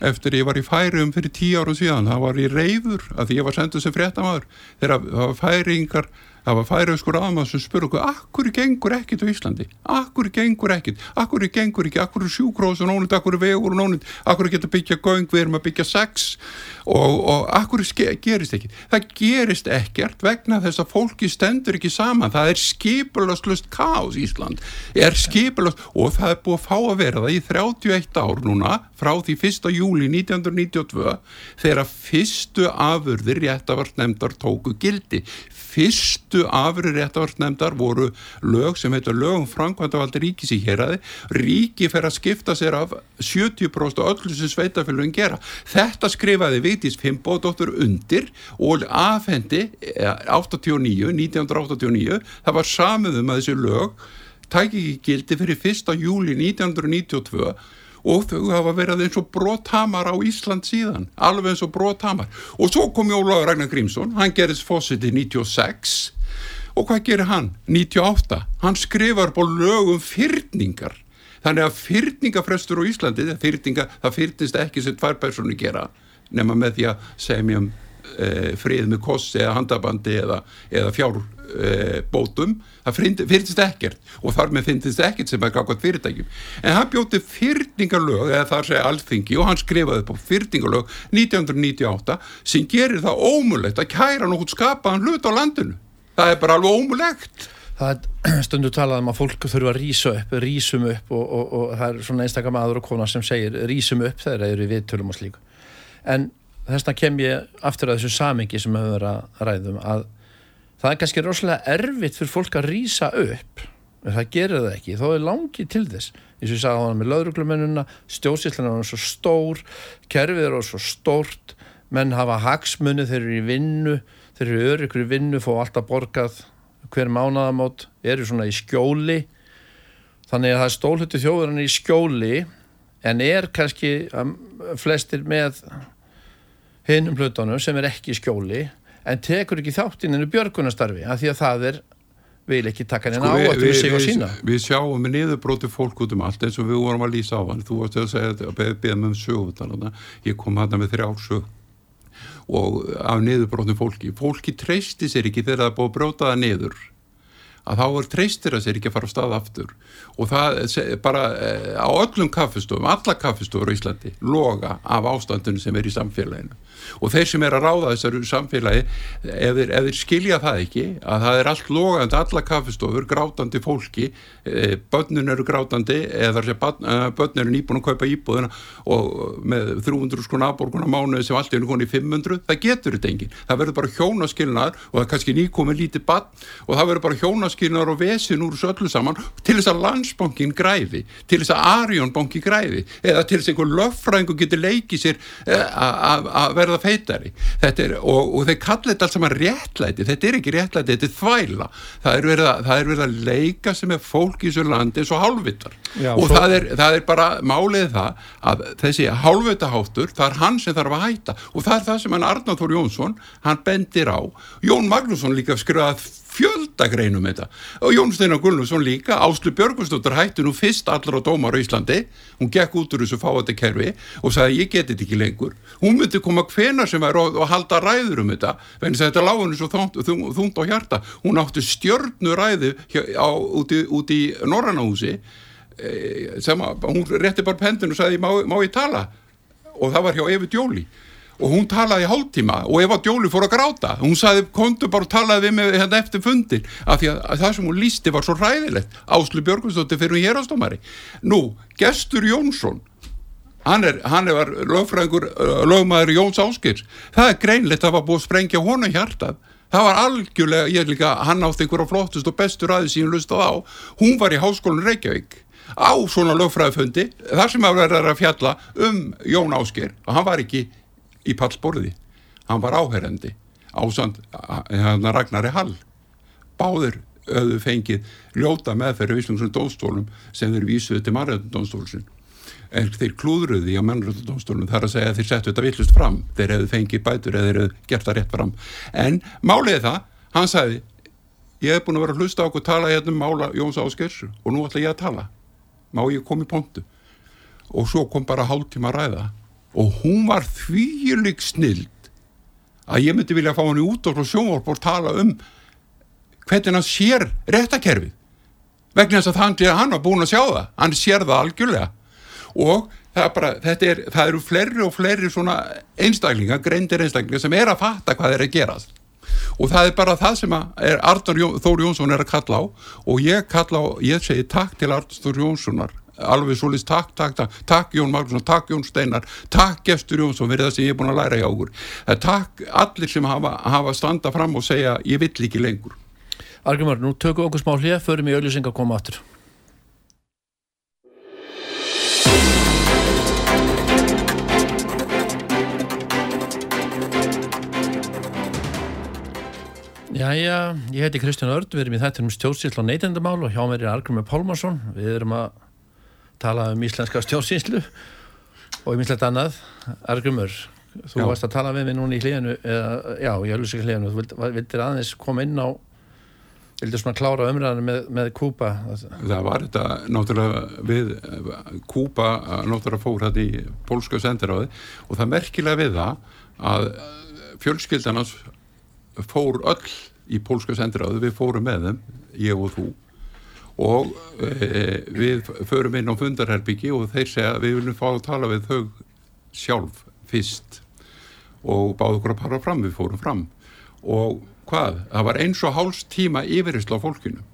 eftir ég var í færium fyrir tíu árum síðan það var ég reyður að því ég var senduð sem fréttamaður. Þegar það var færingar það var færiðskur aðmaður sem spurði okkur akkur gengur ekkit á Íslandi? Akkur gengur ekkit, akkur gengur ekki? Akkur sjúkróðs og nónund, akkur vegur og nónund akkur geta byggja göng, við erum að byggja sex og, og akkur gerist ekki? Það gerist ekkert vegna þess að fólki stendur ekki saman. Það er skipulaslust kaos Ísland. Er skipulast og það er búið að fá að vera það í 31 ár núna frá því 1. júli 1992 þegar fyrstu afurðir réttavartnemdar tóku gildi. Fyrstu afurðir réttavartnemdar voru lög sem heitur lög um framkvæmdavaldi ríkis í héræði ríki fer að skipta sér af 70% af öllu sem sveitafélugin gera. Þetta skrifaði Vigdís Fimboðdóttur undir og afhendi eh, 89, 1989 það var samið um að þessi lög tæki ekki gildi fyrir 1. júli 1992 og þau hafa verið eins og brothamar á Ísland síðan, alveg eins og brothamar og svo kom Jólaður Ragnar Grímsson hann gerist fósiti 96 og hvað gerir hann? 98 hann skrifar búin lögum fyrningar þannig að fyrningafrestur á Íslandi það, fyrnist ekki sem tvær persónu gera nema með því að semja um e, frið með kossi eða handabandi eða, eða fjár e, það fyrnist ekkert og þar með fyrnist ekkert sem er kakvað fyrirtækjum. En hann bjóti fyrningalög eða þar segja alþingi og hann skrifaði upp á fyrningalög 1998 sem gerir það ómulegt að kæra nokkuð skapaðan hlut á landinu. Það er bara alveg ómulegt það er stundu talað um að fólk þurfa að rýsa upp, rýsum upp og, og, og það er svona einstakar maður og kona sem segir rýsum upp þegar þeir eru viðtölum og slíku en þess vegna kem ég aftur að þessu samingi sem við höfum að ræðum að það er kannski rosalega erfitt fyrir fólk að rýsa upp en það gerir það ekki, þó er langið til þess. Eins og ég sagði á hann með löðruglumennuna stjórnsýslan er svo stór kerfið er svo stórt menn hafa hagsmunni, þeir eru í vinnu þeir eru öryggur í vinnu, fá alltaf borgað hver mánaðamót eru svona í skjóli. Þannig að það er stólhutti þjóðurinn í skjóli en er kannski um, flestir með hinnum hlutunum sem er ekki skjóli en tekur ekki þáttinn innu björgunastarfi af því að það er vil ekki taka henni sko, áhættu við sig og sína. Við sjáum með niðurbróti fólk út um allt eins og við vorum að lýsa á hann. Þú varst að segja að beða með um sög ég kom hann með þrjá sög og af niðurbrótum fólki. Fólki treysti sér ekki þegar það er búið að bróta það niður að þá er treystir að sér ekki að fara á stað aftur. Og það bara eh, á öllum kaffestofum, alla kaffestofur í Íslandi loga af ástandunum sem er í samfélaginu. Og þeir sem er að ráða þessari samfélagi ef þeir, skilja það ekki að það er allt logandi, alla kaffestofur grátandi fólki e, börnun eru grátandi eða þar sem e, börnun eru nýbúin að kaupa íbúðina og með 300 skona aðborguna mánuði sem allt er nú konið 500 það getur þetta engin, það verður bara hjónaskilnar og það er kannski nýkomið lítið bann og það verður bara hjónaskilnar og vesin úr þessu öllu saman til þess að landsbankin græði, til þess að Arjónbanki græði eða til þess að einhver löffræðingu getur leikið sér e, að verða feitari. Er, og, og þeir kalla þetta alls saman réttlæti. Þetta er ekki réttlæti, þetta er þvæla. Það er verið að, er verið að leika sem er fólk í þessu landi eins og hálfvittar Já, og svo... það, er, það er bara málið það að þessi hálfvittaháttur það er hann sem þarf að hætta. Og það er það sem hann Arnáþór Jónsson, hann bendir á. Jón Magnússon líka skrifað fjöldagreinum þetta. Og Jón Steinar Gullnússon líka, Áslu Björgustóttur hætti nú fyrst allar á dómar á Íslandi. Hún gekk út úr þessu fáati kerfi og sagði ég geti þetta ekki lengur. Hún myndi koma hvena sem er og, og halda ræður um þetta, venni þetta lág henni svo þúnd á hjarta, hún átti stjörnu ræði út í, Norrannahúsi e, sem að hún rétti bara pendun og sagði má, má ég tala? Og það var hjá Efi Djóli og hún talaði hálftíma og Eva Djóli fór að gráta. Hún sagði, kontu bara og talaði við mig hérna eftir fundin af því að, að það sem hún lísti var svo ræðilegt Áslu Björgvinsdóttir fyrir hún hérastómari nú, Gestur Jónsson hann er, hann er lögfræðingur lögmaður Jóns Áskirs það er greinlegt að það var búið að sprengja honu hjartað. Það var algjörlega, ég er líka hann átti einhverja flottust og bestur aðeins síðan lustað á. Hún var í háskólinn Reykjavík á svona lögfræðifundi þar sem að verða að fjalla um Jón Áskir og hann var ekki í pallborði. Hann var áherrendi ásand hérna Ragnari Hall. Báður öðu fengið ljóta með þeirra víslungsum dóstólum sem þeir vísuði til margættundónstólsin en þeir klúðruði á mannrættundónstólum þar að segja að þeir settu þetta villust fram. Þeir hefðu fengið bætur eða þeir hefðu gert það rétt fram. En máliði það, hann sagði ég hef búin að vera að hlusta á okkur tala hérna um mála Jóns Áskers og nú ætla ég að tala. Má ég koma í pontu? Og svo kom bara hálf tíma að ræða og hún var þvílik snild að ég myndi vilja fá hann í út og sjónvarp og tala um hvernig hann sér réttakerfið vegna þess að hann, hann var búin að sjá það. Hann sér það algjörlega. Og það, er bara, er, það eru fleiri og fleiri svona einstaklingar greindir einstaklingar sem er að fatta hvað er að gerast. Og það er bara það sem Artur Þóri Jónsson er að kalla á. Og ég kalla á, ég segi takk til Artur Jónssonar alveg svolítið takk, takk, takk, takk Jón Magnússon, takk Jón Steinar, takk Gestur Jónsson fyrir það sem ég er búin að læra hjá okkur. Takk allir sem hafa, hafa standa fram og segja ég vill ekki lengur. Argjumar, nú tökum okkur smá hlið, förum í auðlýsing að koma áttur. Jæja, ég heiti Kristján Örd, við erum í þættunum stjórnsýll og neytendamál og hjá mér er Argrymur Pálmarsson. Við erum að tala um íslenska stjórnsýnslu og um íslenskt annað. Argrymur, þú já. varst að tala við mig núna í hlíðinu, eða, já, ég hef lusið hlíðinu, þú vildir aðeins koma inn á vildir svona klára umræðinu með, með Kúpa Það var þetta náttúrulega við Kúpa náttúrulega fór þetta í pólska sendiráði og það merkilega við það að fjölskyldanans fór öll í pólska sendiráði, við fórum með þeim ég og þú og e, við förum inn á fundarherbyggi og þeir segja við viljum fá að tala við þau sjálf fyrst. Og báðu okkur að para fram, við fórum fram. Og hvað, það var eins og háls tíma yfiristla á fólkinu.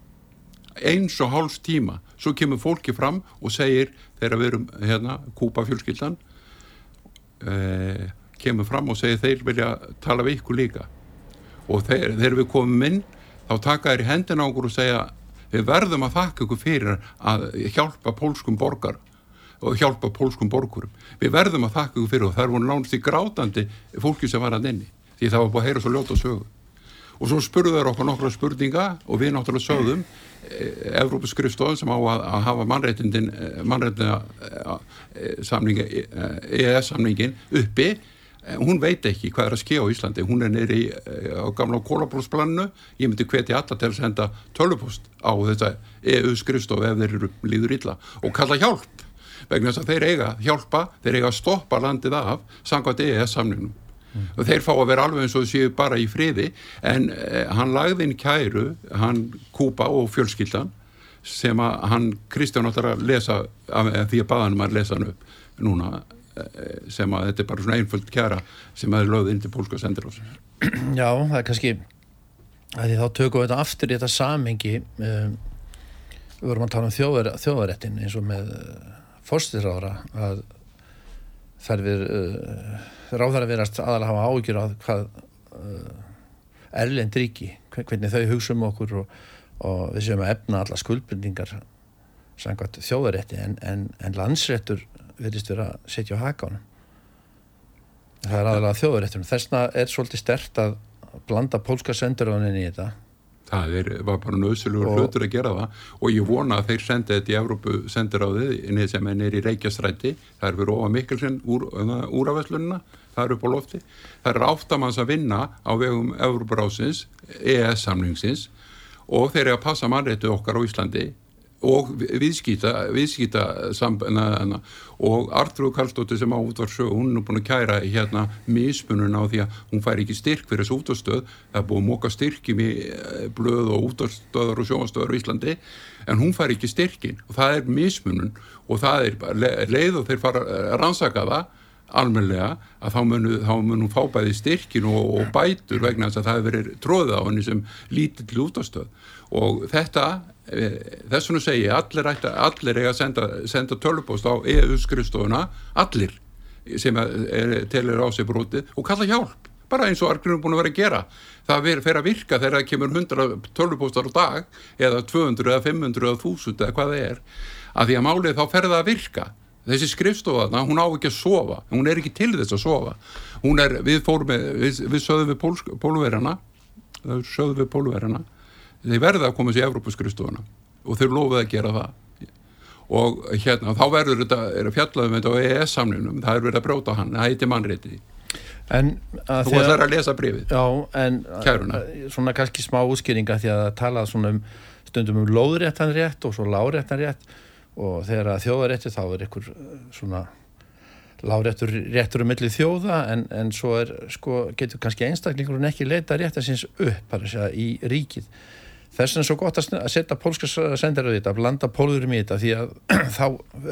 Eins og háls tíma. Svo kemur fólki fram og segir þegar við erum hérna, kúpa fjölskyldan e, kemur fram og segir þeir vilja tala við ykkur líka. Og þegar, þegar við komum inn þá taka þér í hendina okkur og segja við verðum að þakka ykkur fyrir að hjálpa pólskum borgar og hjálpa pólskum borgurum. Við verðum að þakka ykkur fyrir og það er voru nánast í grátandi fólki sem var að nenni því það var búin að heyra svo ljóta sögu. Og svo spurðu þær okkur nokkra spurninga og við náttúrulega sögðum e, Evrópa skrifstofn sem á að, að hafa mannreitindin eh, mannreitina e, samningi EES samningin uppi hún veit ekki hvað er að skjá í Íslandi. Hún er neyri á gamla kólabróðsplannu ég myndi hvetja alla til að senda tölupost á þetta EU skrifstof ef þeir eru líður illa og kalla hjálp. Vegna þess að þeir eiga hjálpa þeir eiga að stoppa landið af samkvæmt EES samningnum. Mm. og þeir fá að vera alveg eins og séu bara í friði. En eh, hann lagði inn kæru hann Kúpa og fjölskyldan sem að hann Kristján áttar að lesa að, því að baðanum að lesa hann upp núna. eh, sem að þetta er bara svona einföld kæra sem að er lögð inn til pólska sendirási Já, það er kannski að því þá tökum við þetta aftur í þetta samengi um, við vorum að tala um þjóðar, þjóðarettin eins og með uh, fórstisráðra að þær við uh, ráðar að verast aðalega hafa ágjur á hvað uh, erlend ríki, hvernig þau hugsa um okkur og, og við séum að efna alla skuldbyrningar samkvæmt þjóðarétti en, en, en landsréttur verðist vera að setja á hakánu það er aðalega þjóðaréttur þessna er svolítið stert að blanda pólska senduránin í þetta. Það er, var bara nöðsulugur hlutur að gera það. Og ég vona að þeir sendi þetta í Európu sendiráðið sem er í Reykjastræti. Það er fyrir ofa Mikkelsen úr, úr afæslununa, það er upp á lofti. Það er áttamanns að vinna á vegum Európarásins, EES samlingsins og þeir eru að passa mannréttu okkar á Íslandi og viðskýta, viðskýta sambana og Artrúð Karlsdóttir sem á útvarsög, hún er búin að kæra hérna mismunum á því að hún fær ekki styrk fyrir þessu útvarstöð, það er búin að móka styrkjum í eh, blöð og útvarstöðar og sjónastöðar í Íslandi en hún fær ekki styrkin og það er mismunum og það er leið og þeir fara að rannsaka það almenlega að þá munum munu fá bæði styrkin og, og bætur vegna þess að það hefur verið tróðið á henni sem lítill útastöð og þetta Eh, þess vegna segi ég allir, allir eiga að senda, senda tölupóst á EU-skrifstofuna allir sem telir á sig brotið og kalla hjálp bara eins og Argrunum búin að vera að gera. Það fer að virka þegar það kemur 100 tölupóstar á dag eða 200 eða 500 eða 1000 eða hvað það er. Að því að málið þá fer það að virka. Þessi skrifstofaðna, hún á ekki að sofa. Hún er ekki til þess að sofa. Hún er, við fórum við, við sögðum við pólverjana. Sögðum við pólverjana þeir verða að koma sér í Evrópuskristofuna og þeir lofuði að gera það. Og hérna þá verður þetta er að fjallaðum þetta á EES samninum það er verið að bróta hann, það heiti mannreiti En að þú ætlar að lesa brefið Já, en Kæruna. svona kannski smá útskýringa því að það svona um stundum um lóðréttan rétt og svo láréttan rétt. Og þegar að þjóðarétti þá er ykkur svona láréttur réttur um millið þjóða en, en svo er, sko, getur kannski einstaklingur en ekki leita rétt að síns upp bara í ríkið þess vegna er svo gott að setja pólska sendir á þetta, að blanda pólurum í þetta því að þá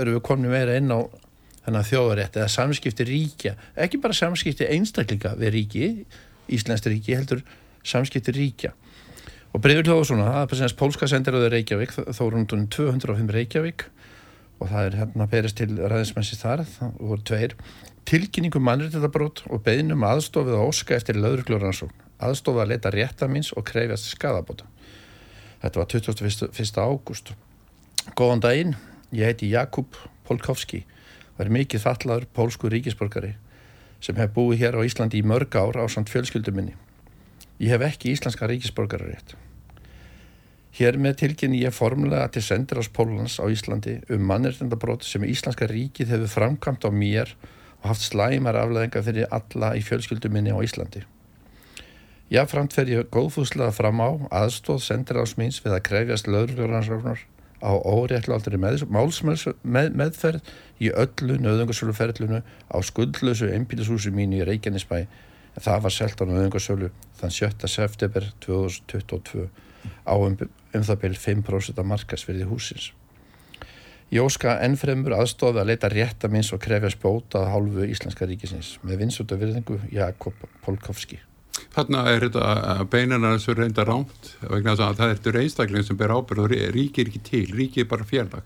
erum við komin meira inn á þjóðarétt eða samskipti ríkja, ekki bara samskipti einstaklinga við ríki, Íslands ríki heldur samskipti ríkja. Og breyður hljóðu svona, það er semst pólska sendir á það Reykjavík, er hún 205 Reykjavík og það er hérna perist til ræðismensi þar, það voru tveir. Tilkynningum mannréttindabrót og beðnum aðstofið að óska eftir löðurglóransón aðstofið að leta réttamins og krefjast skadabóta Þetta var 21. ágúst. Góðan daginn, ég heiti Jakub Polkovski og er mikið fallaður pólsku ríkisborgari sem hef búið hér á Íslandi í mörg ár á samt fjölskylduminni. Ég hef ekki íslenska ríkisborgararétt. Hér með tilkynni ég formulega til sendir ás Pólans á Íslandi um mannirtendabrót sem Íslenska ríkið hefur framkvæmt á mér og haft slæmar afleðinga fyrir alla í fjölskylduminni á Íslandi. Jáframt fer ég góðfúslega fram á aðstóð sendir ásmýns við að krefjast löðurljóðransráknar á óréttláttri með, með, meðferð í öllu nöðungarsöluferðlunu á skuldlösu einbílisúsi mínu í Reykjanesbæ en það var selt á nöðungarsölu þann 7. september 2022 á um, um það byrj 5% af markasverði húsins. Jóska ennfremur aðstóði að leita réttamins og krefjast bóta hálfu Íslenska ríkisins með vinsúta virðingu Jakob Polkovski. Þarna er þetta beinana sem reynda rámt vegna að það ertur einstakling sem ber ábyrð og ríkir ekki til, ríkir bara fjarlag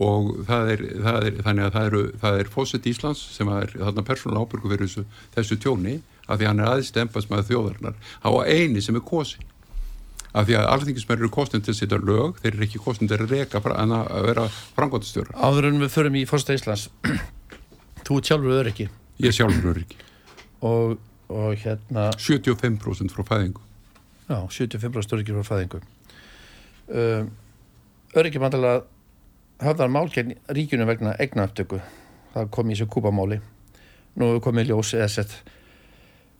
og það er, það er þannig að það, eru, það er Fosset Íslands sem er þarna persónulega ábyrgu fyrir þessu, þessu tjóni að því hann er aðstempast með þjóðarnar á eini sem er kosi af því að alþingismenn eru kostnum til að setja lög, þeir eru ekki kostnum til að reka en að vera frangotastjóra Áður en við förum í fórsta Íslands þú sjálfur öryggi ég sjálfur öryggi og, og hérna 75% frá fæðingu. Já, 75% öryggi frá fæðingu. Um, Öryggi bandalega hafðar mál gegn ríkjunum vegna egnaöptöku það kom í þessu kúpamáli nú komið ljós eða sett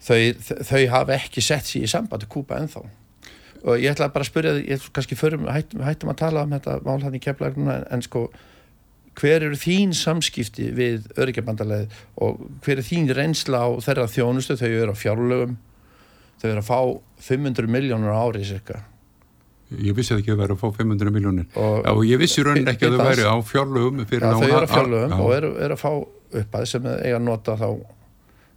þau, þau hafa ekki sett sér í sambandi kúpa ennþá. Og ég ætla bara að spyrja því, ég kannski förum, hættum, hættum að tala um þetta mál hann í keflagnuna en sko hver eru þín samskipti við öryggjabandalegi og hver er þín reynsla á þeirra þjónustu, þau eru á fjárlögum. Þau eru að fá 500 miljónur ári cirka ég vissi ekki að það væri að fá 500 miljónir og, og ég vissi raunin ekki að það væri á fjárlögum ja, þau eru á fjárlögum og eru, eru að fá upp að sem eiga að nota þá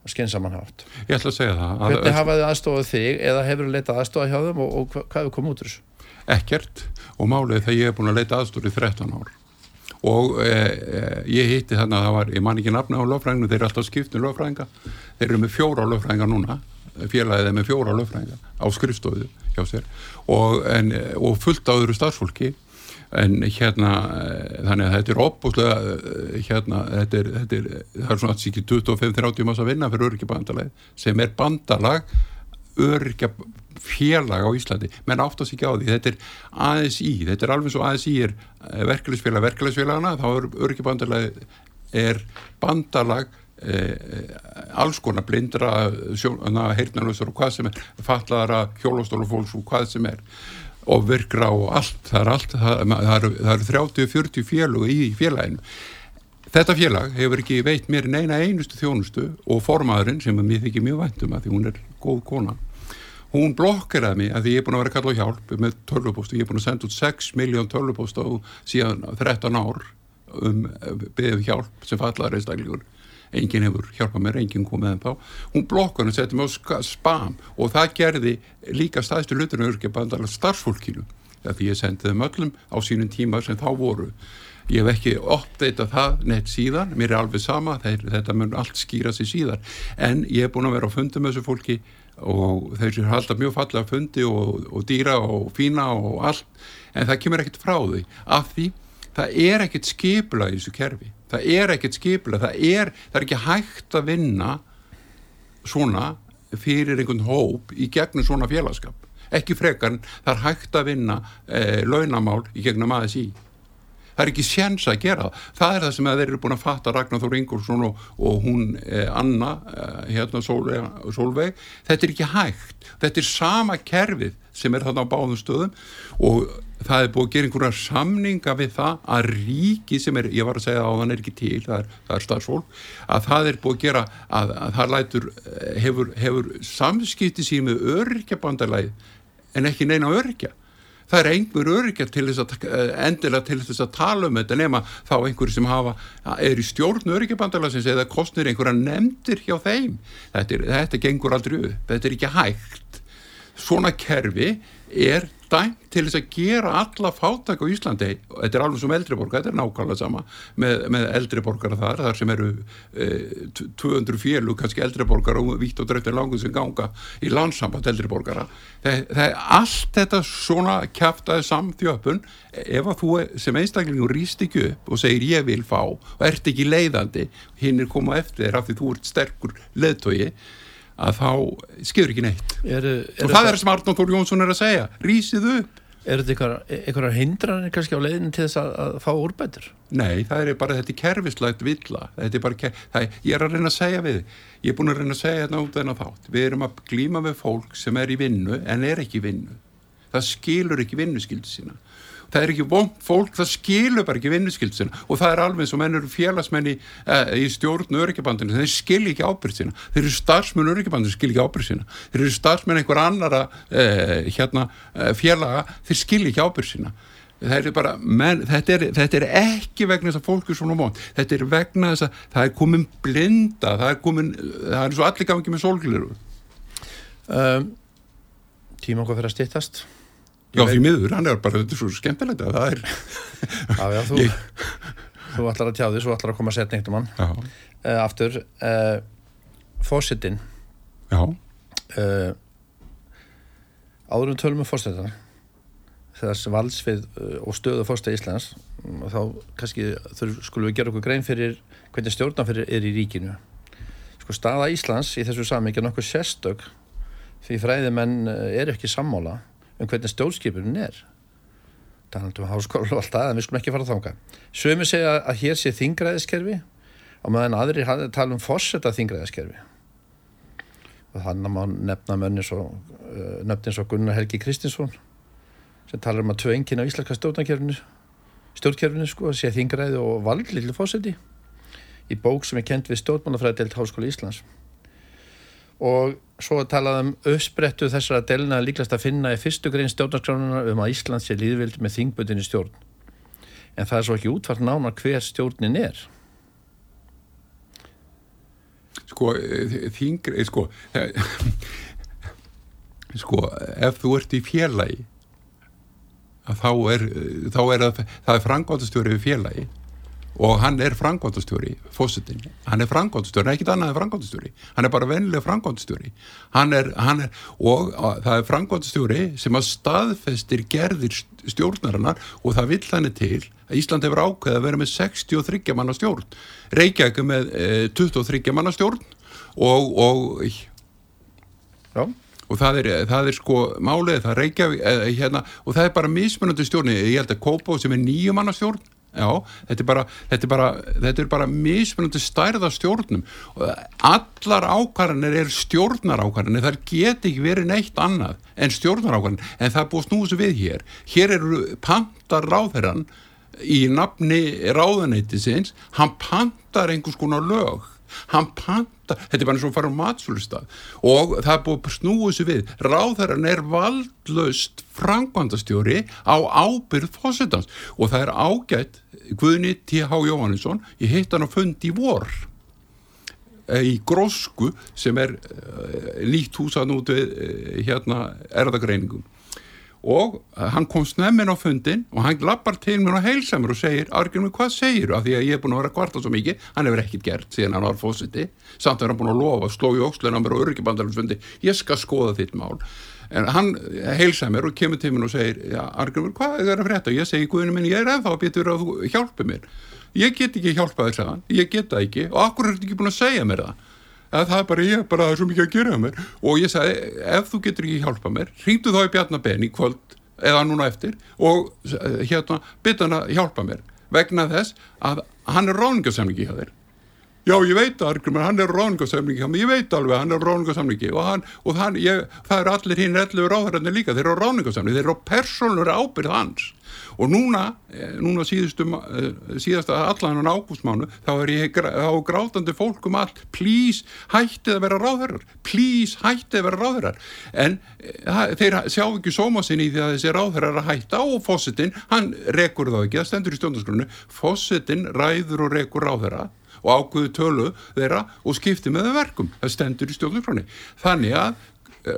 skinsamanhátt ég ætla að segja það að hvernig hafaði aðstofað þig eða hefur leitað aðstofað hjá þeim og, og hvað hefur komið út úr þessu? ekkert. Og málið þegar ég hef búin að leita aðstofið 13 ár og e, e, ég hitti þannig að það var, ég man ekki nafna á lögfræðinu, þeir eru alltaf skiptinu um lögfræðinga. Þeir eru með fjóra lögfræðinga núna félagið er með fjóra lögfræðinga á skrifstofu hjá sér. Og, en, og fullt á öðru starfsfólki. En hérna þannig að þetta er opbúslega hérna þetta er, þetta er, það er svona alls ekki 25-30 mása vinna fyrir öryggjabandalagi sem er bandalag öryggjafélag á Íslandi. Menn áttast ekki á því, þetta er ASI þetta er alveg svo ASI er verkefælisfélag verkefælisfélagana, þá er öryggjabandalagi er bandalag eh, alls konar blindra heyrnarlösur og hvað sem er fallaðara hjólastólufólks og hvað sem er. Og virkra og allt, það er eru er 30-40 félug í félaginu. Þetta félag hefur ekki veit mér neina einustu þjónustu og formaðurinn sem er mér þykir mjög væntum að því hún er góð kona hún blokkeraði mig að því ég er búin að vera kall á hjálp með tölvupóstu, ég er búin að senda út 6 miljón tölvupóstu á síðan 13 ár um beðið hjálp sem fallaði reistaklegur enginn hefur hjálpað mér, enginn komið en þá. Hún blokkar og setti mig á spam. Og það gerði líka staðstu hlutinu örkja bandala starfsfólkinu því ég sendi þeim öllum á sínum tíma sem þá voru. Ég hef ekki uppdeitað það neitt síðan. Mér er alveg sama, þetta mun allt skýra sig síðan, en ég hef búin að vera á fundum með þessu fólki og þeir séu alltaf mjög fallega fundi og, og dýra og fína og allt en það kemur ekkert frá því. Af því það er ekkert skipula í þessu kerfi. Það er ekkert skipula það er, það er ekki hægt að vinna svona fyrir einhvern hóp í gegnum svona félagskap. Ekki frekar en það er hægt að vinna eh, launamál í gegnum ASI það er ekki séns að gera það. Það er það sem þeir eru búin að fatta Ragnar Þór Ingolfsson og, og hún eh, Anna eh, hérna Solveig, Solveig þetta er ekki hægt, þetta er sama kerfið sem er þarna á báðum stöðum og það er búið að gera einhverja samninga við það að ríki sem er, ég var að segja á þann er ekki til, það er, það er starfsfólk að það er búið að gera að, að það lætur, hefur, hefur samskipti síðan með öryrkjabandalæð en ekki neina öryrkja það er einhver þess að endilega til þess að tala um þetta nema þá einhverju sem hafa, er í stjórn öryrkjabandalagsins eða kostnir einhverja nefndir hjá þeim, þetta, er, þetta gengur aldrei upp, þetta er ekki hægt. Svona kerfi er dæmt til þess að gera alla fátak á Íslandi, þetta er alveg sem eldriborgar, þetta er nákvæmlega sama með, með eldriborgar þar, þar sem eru eh, 200 fjölu, kannski eldriborgar og vitt og dröftir langur sem ganga í landsamband eldriborgara það, það er allt þetta svona kæftæði samþjöpun ef að þú sem einstaklingur rýst ekki upp og segir ég vil fá og ert ekki leiðandi, hinn er komað eftir þér af því þú ert sterkur leðtogi að þá skilur ekki neitt. Er, er og það er sem Arnóð Þór Jónsson er að segja rýsið upp. Er þetta einhverjar hindranir kannski á leiðinu til þess að, að fá úrbætur? Nei, það er bara þetta kerfislegt villa. Þetta er bara, það, ég er að reyna að segja við ég er búin að reyna að segja þetta út en að þátt. Við erum að glíma við fólk sem er í vinnu en er ekki í vinnu. Það skilur ekki vinnuskildi sína það er ekki vond fólk, það skilur bara ekki vinnuskildsina og það er alveg eins og menn eru félagsmenni eh, í stjórn öryggibandinu, þeir skilja ekki ábyrð sína. Þeir eru starfsmenn öryggibandinu, skilja ekki ábyrð sína. Þeir eru starfsmenn einhver annara eh, hérna, eh, félaga þeir skilja ekki ábyrð sína. Er bara, menn, þetta, er, þetta er ekki vegna þess að fólk er svona mónt þetta er vegna þess að það er komin blinda það er komin, það er svo allir ekki með sólgliru um, Tíma okkar fyrir að stittast Já, því miður, hann er bara, þetta er svo skemmtilegt að það er Já, já, þú, ég... þú ætlar að tjá því, þú ætlar að koma að setja neitt um hann uh, Aftur uh, Fósittin Já. Uh, áðurum tölum um fórstæðan þess valsfið uh, og stöðu fórstæð Íslands um, þá kannski skulum við gera okkur grein fyrir hvernig stjórnanfyrir er í ríkinu. Sko staða Íslands í þessu samíkja nokkuð sérstök því fræðimenn uh, eru ekki sammála um hvernig stjórnskipunin er. Talandum háskóla og allt það en við skulum ekki fara að þánga sömu segja að hér sé þingræðiskerfi og meðan aðri tala um fórsetta þingræðiskerfi. Og þannig að maður nefna mönni svo uh, nefnins og Gunnar Helgi Kristinsson sem talar um að tvö engin á íslenska stjórnkerfinu stjórnkerfinu sko að sé þingræði og valdlillu fórseti í bók sem er kent við stjórnmálafræðdelt Háskóla Íslands. Og svo talaðum uppsprettu þessara delina líklast að finna í fyrstu grein stjórnarskránunar um að Íslands sé líðvild með þingböndinni stjórn. En það er svo ekki útvart nána hver stjórnin er. Sko eh, þingri eh, sko sko ef þú ert í félagi þá er, þá er að, það er frangvátastjóri við félagi og hann er frangvátastjóri fósittin, hann er frangvátastjóri ekkit annað en frangvátastjóri, hann er bara hann er, og það er frangvátastjóri sem að staðfestir gerðir stjórnarinnar og það vill hann til að Ísland hefur ákveð að vera með 63 manna stjórn. Reykjavík með eh, 23 manna stjórn og og, og það, er, það er sko málið það Reykjavík eh, hérna, og það er bara mismunandi stjórn ég held að Kópó sem er nýju manna stjórn Já, þetta er bara, þetta er bara, þetta er bara mismunandi stærða stjórnum. Allar ákvarðanir er stjórnar ákvarðanir, það get ekki verið neitt annað en stjórnar ákvarðanir en það er búið snúðs við hér. Hér eru pantar ráðherran í nafni ráðanættisins hann pantar einhvers konar lög hann pantar, þetta er bara eins og að fara á matsfjölustaf og það er búið snúið sér við, ráðherran er valdlaust frangvandastjóri á ábyrð fósittans og það er ágætt Guðni T.H. Jóhannesson ég hitt hann á fundi í vor eh, í Grósku sem er eh, nýtt húsan út við eh, hérna erðagreiningum og hann kom snemmin á fundin og hann lappar til mér og heilsamur og segir, Argjörnum, hvað segir þú? Af því að ég er búin að vera kvarta svo mikið, hann hefur ekkit gert síðan hann var fósiti, samt er hann búin að lofa sló í óksleina mér og öryggibandarfundi ég skal skoða þitt mál. En hann heilsamur og kemur til mér og segir Argjörnum, hvað er það að frétta? Ég segi, guðinu minn, ég er eða þá betur að þú hjálpi mér. Ég get ekki hjálpa þess að það er er bara ég, bara það er svo mikið að gera mér. Og ég sagði, ef þú getur ekki hjálpa mér hringdu þá í Bjarnabenn í kvöld eða núna eftir og eh, hérna, bytta hann að hjálpa mér vegna þess að hann er ráningasemningi hjá þér. Já, ég veit að hann er ráningasemningi hjá mér, ég veit alveg að hann er ráningasemningi og, hann, og hann, ég, það eru allir hinn ellu ráðararnir líka, þeir eru ráningasemningi þeir eru persónur ábyrð hans og núna, eh, núna síðustu, eh, síðasta allan ágústmánu þá er ég á grátandi fólkum allt, please hættið að vera ráðherrar, please hættið að vera ráðherrar, en eh, þeir sjá ekki sóma sinni í því að þessi ráðherrar að hætta og fósittin, hann rekur þá ekki, það stendur í stjórnarskronu fósittin ræður og rekur ráðherra og ákveðu tölu þeirra og skipti með það verkum, það stendur í stjórnarskroni þannig að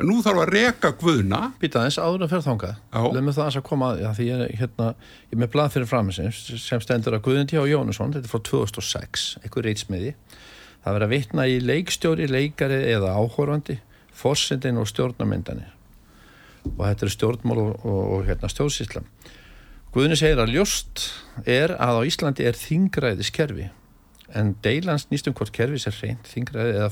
nú þarf að reka guðna. Býta þess áður að fyrir þángað Leðum við það að koma að, já, því ég er hérna ég er með blað fyrir framinsins sem stendur að Guðundi á Jónusson, þetta er frá 2006 eitthvað reitsmiði það verður að vitna í leikstjóri, leikari eða áhórandi, fórsendin og stjórnarmyndanir. Og þetta er stjórnmál og, og, og hérna, stjórnsíslam Guðundi segir að ljóst er að á Íslandi er þingræðiskerfi en deilans nýstum hvort kerfi sér reynd þingræði eða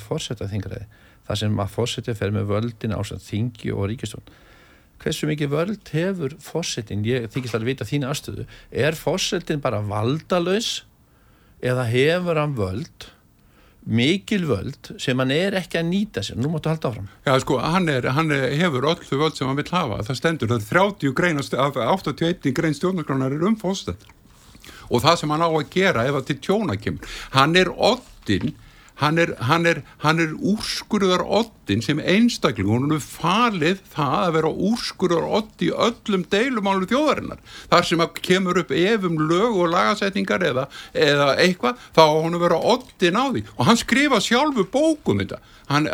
það sem að fósettin fer með völdin á þingi og ríkistón hversu mikið völd hefur fósettin ég þykist alveg vita þína aðstöðu er fósettin bara valdalös eða hefur hann völd mikil völd sem hann er ekki að nýta sér, nú máttu halda áfram. Já sko, hann, er, hann er, hefur öll þau völd sem hann vil hafa, það stendur er 30 grein af 81 grein stjórnargránar er um fósett og það sem hann á að gera ef það til tjóna kemur. Hann er oddin hann er, hann er, hann er úrskurðar oddin sem einstakling hann er falið það að vera úrskurðar odd í öllum deilumálu þjóðarinnar. Þar sem að kemur upp efum lög og lagasetningar eða, eða eitthvað þá hann er vera oddin á því. Og hann skrifa sjálfu bókum þetta. Hann,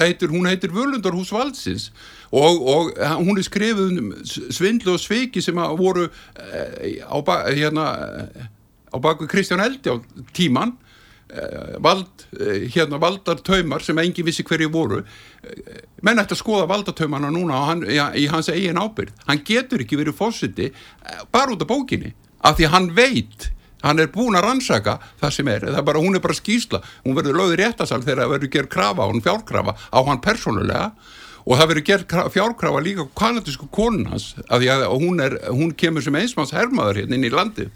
heitir, hún heitir Völundarhús Valsins og, og hún er skrifið um svindlu og sveiki sem að voru eh, á, hérna, á baku Kristján Eldi á tíman vald, eh, hérna valdartaumar sem engin vissi hverju voru. Eh, menn ætti að skoða valdartaumana núna hann, ja, í hans eigin ábyrð hann getur ekki verið fósiti bara út af bókinni af því hann veit hann er búin að rannsaka það sem er, er bara, hún er bara skýsla hún verður lögður réttasal þegar það verður gerð krafa hann fjárkrafa á hann persónulega. Og það verður gerð fjárkrafa líka kanadísku konunans að því að hún, er, hún kemur sem einsmanns hermaður hérna inn í landið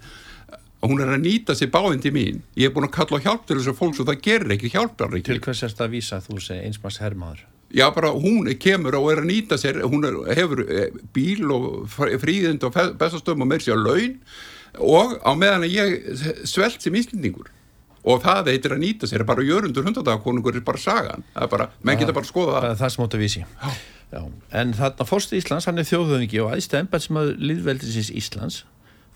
hún er að nýta sér báðin til mín. Ég er búin að kalla á hjálp til þessu fólks og það gerir ekki hjálpar ekki. Til hvers er þetta að vísa þú segi einsmanns hermaður? Já bara hún kemur og er að nýta sér hún er, hefur eh, bíl og fríðind og bestastöfum og meir sér laun. Og á meðan að ég svelt sem íslendingur og það veitir að nýta sér bara jörundur hundardagakonungur er bara sagan. Það er bara, menn geta bara að skoða það. það er sem að vísi Já. en þarna fórstu Íslands, hann er þjóðhauðingi og aðeins embætsmaður líðveldisins Íslands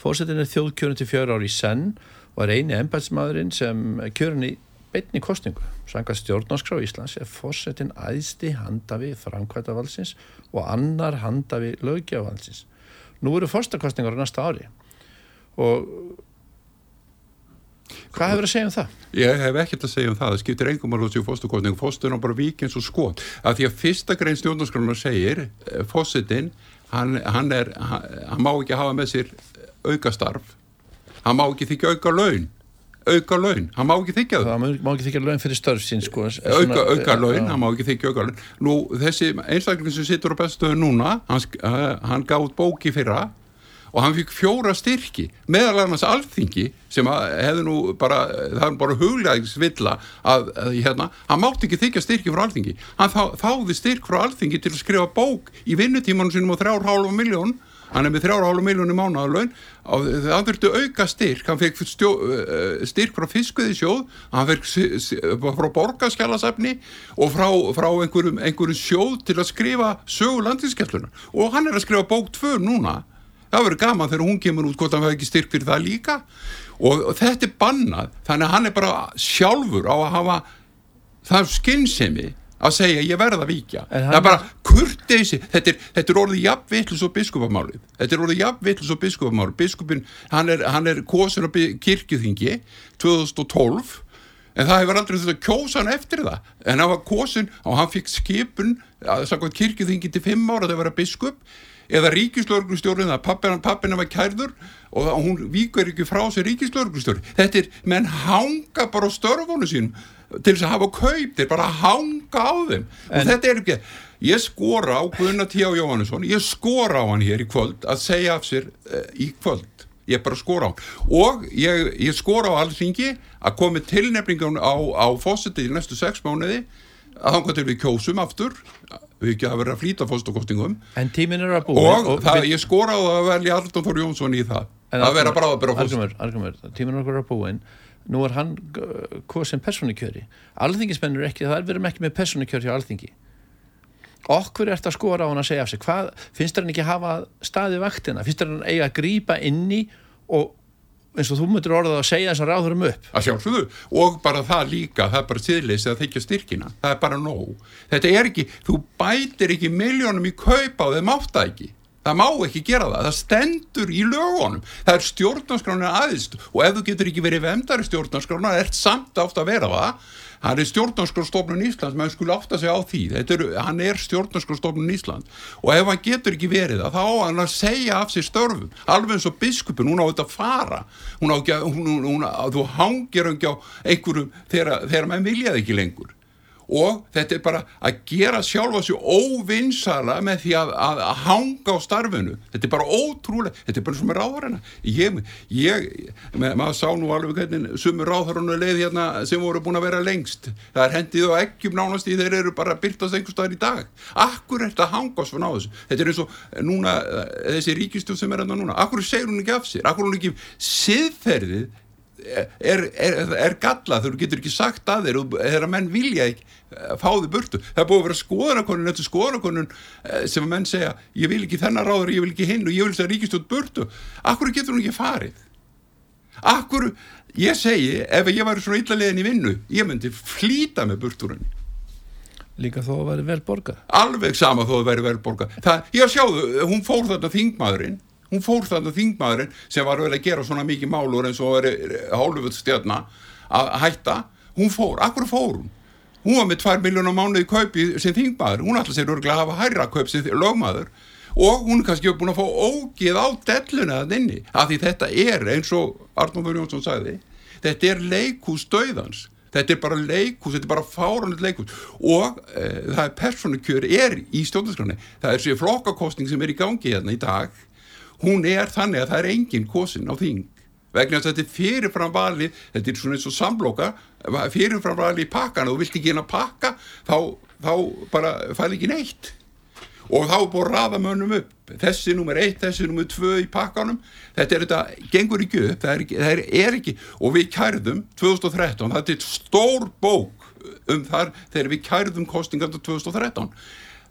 fórsetin er þjóðkjörn til fjör ári í senn og er eini embætsmaðurinn sem kjörn í beitni kostningu sanga stjórnarskrá Íslands er fórsetin aðsti handafi framkvæmdavalsins og annar handafi lögjavalsins nú eru fórstakostningar á næsta ári. Og hvað hefur að segja um það? Ég hef ekkert að segja um það, það skiptir engum að hóðsíu fórstakostning, fórsturinn á bara vikins og skot. Að því að fyrsta grein stjórnarskrána segir eh, fórsetin, hann, hann, hann, hann má ekki hafa með sér aukastarf, hann má ekki þykja auka laun. Auka laun, hann má ekki þykja það hann má ekki þykja laun fyrir störf sín sko, auka, auka laun, hann má ekki þykja auka laun. Nú þessi einstakling sem sittur á bestuðu núna, hann, hann gáð bóki fyrra og hann fikk fjóra styrki meðal annars alþingi sem hefði nú bara, það er bara huglegaðisvilla að, að hérna, hann mátti ekki þykja styrki frá alþingi. Hann þá, þáði styrk frá alþingi til að skrifa bók í vinnutímanum sinum á þrjár hálfa miljón hann er með þrjár hálfa miljónu mánuðalögn og það þurfti auka styrk. Hann fekk stjó, styrk frá fiskuði sjóð hann fekk frá borgaskjálasafni og frá, frá einhverjum, einhverjum sjóð til að skrifa sögu landinskjalluna og hann er að skrifa bók tvö núna. Það verður gaman þegar hún kemur út hvort hann hefði ekki styrk fyrir það líka. Og, og þetta er bannað. Þannig að hann er bara sjálfur á að hafa það skinnsemi að segja ég verða að víkja. Það er bara kurteysi þetta er, þetta er orðið jafnvillus og biskupamálið. Þetta er orðið jafnvillus og biskupamálið. Biskupin hann er, er kosin á kirkjuþingi 2012 en það hefur aldrei þurft að kjósa hann eftir það. En hann var kosin og hann fikk skipun að kirkjuþingi til 5 ára að vera biskup eða ríkislörglustjórun að pappina, pappina var kærður og hún víkur ekki frá sér ríkislörglustjóri þetta er, menn hanga bara á störfónu sín til þess að hafa kaup þeir bara hanga á þeim. En, og þetta er ekki, ég skora á Gunnar T. Jóhannesson, ég skora á hann hér í kvöld að segja af sér uh, í kvöld, ég bara skora á og ég, ég skora á alltingi að komi tilnefningun á, á fósiti í næstu sex mánuði að hanga til við kjósum aftur. Við ekki að vera að flýta fórstakostingum en tímin er að búa. Og, og það, ég skora á að velja Arndur Þór Jónsson í það. En að vera bara að bera fórst tímin er að búa nú er hann hvað sem personikjöri alþingismennur ekki, það er verið ekki með personikjöri hjá alþingi. Okkur er þetta að skora á hann að segja af sig hvað, finnst hann ekki að hafa staði vaktina? Finnst hann eiga að grýpa inni og eins og þú myndir orðað að segja þess að ráðurum upp? Að sjálfsögðu. Og bara það líka það er bara síðleis að þykja styrkina. Það er bara nóg. Þetta er ekki, þú bætir ekki miljónum í kaupa og þeim átta ekki það má ekki gera það, það stendur í lögunum, það er stjórnarskrána aðeins. Og ef þú getur ekki verið vemdari stjórnarskrána, það er samt átt að vera það. Hann er stjórnarskrástofnun Íslands menn skulle átta sig á því. Er, hann er stjórnarskrástofnun Íslands. Og ef hann getur ekki verið það, þá á hann að segja af sér störfum, alveg eins og biskupin hún á þetta að fara. Hún á að, hún, hún, hún, þú hangir ekki á einhverjum þegar, menn viljaði ekki lengur og þetta er bara að gera sjálfa sér óvinnsala með því að, að, að hanga á starfinu. Þetta er bara ótrúlega, þetta er bara sem er ráðarina ég, ég með, maður sá nú alveg hvernig sumur ráðarinu leið hérna sem voru búin að vera lengst. Það er hendið og ekkjum nánast í þeir eru bara byrtast einhver staðar í dag. Akkur er þetta að hanga svona á þessu þetta er eins og núna þessi ríkistjóð sem er hérna núna, akkur segir hún ekki af sér? Akkur hún ekki siðferðið er, er, er galla þú getur ekki sagt að þeir þegar menn vilja ekki eh, fá þið burtu. Það er búið að vera skoðanakonun eftir skoðanakonun eh, sem að menn segja ég vil ekki þennan ráður, ég vil ekki hinn og ég vil það ríkistjótt burtu. Akkur getur hún ekki farið? Akkur, ég segi ef ég var svona yllarlegin í vinnu ég myndi flýta með burturinn Líka þó að veri vel borga Alveg sama þó að veri vel borga Það, ég sjáðu, hún fór þetta þingmaðurinn hún fór þannig þingmaðurinn sem var vel að gera svona mikið málur eins og verið hálfut stjárna að hætta hún fór, akkur fór hún? Hún var með 2 miljónar mánuði kaupi sem þingmaður, hún ætla sér örgulega að hafa hærra kaup sem lögmaður. Og hún er kannski búin að fá ógið á delluna þann inni, af því þetta er eins og Arnóður Jónsson sagði þetta er leikús döðans þetta er bara leikús, þetta er bara fáranlega leikús og e, það er personukjör er í stjórnarskráni, það er sér flokkakostning sem er í gangi hérna í dag hún er þannig að það er engin kosin á þing. Vegna að þetta er fyrirframvali þetta er svona eins og samloka fyrirframvali í pakkan og þú vilt ekki hérna pakka þá, þá bara fæl ekki neitt. Og þá er búin að rafa mönnum upp. Þessi nummer 1, þessi nummer 2 í pakkanum þetta er þetta, gengur ekki upp það er, það er, ekki, og við kærðum 2013, þetta er stór bók um þar þegar við kærðum kostinganda 2013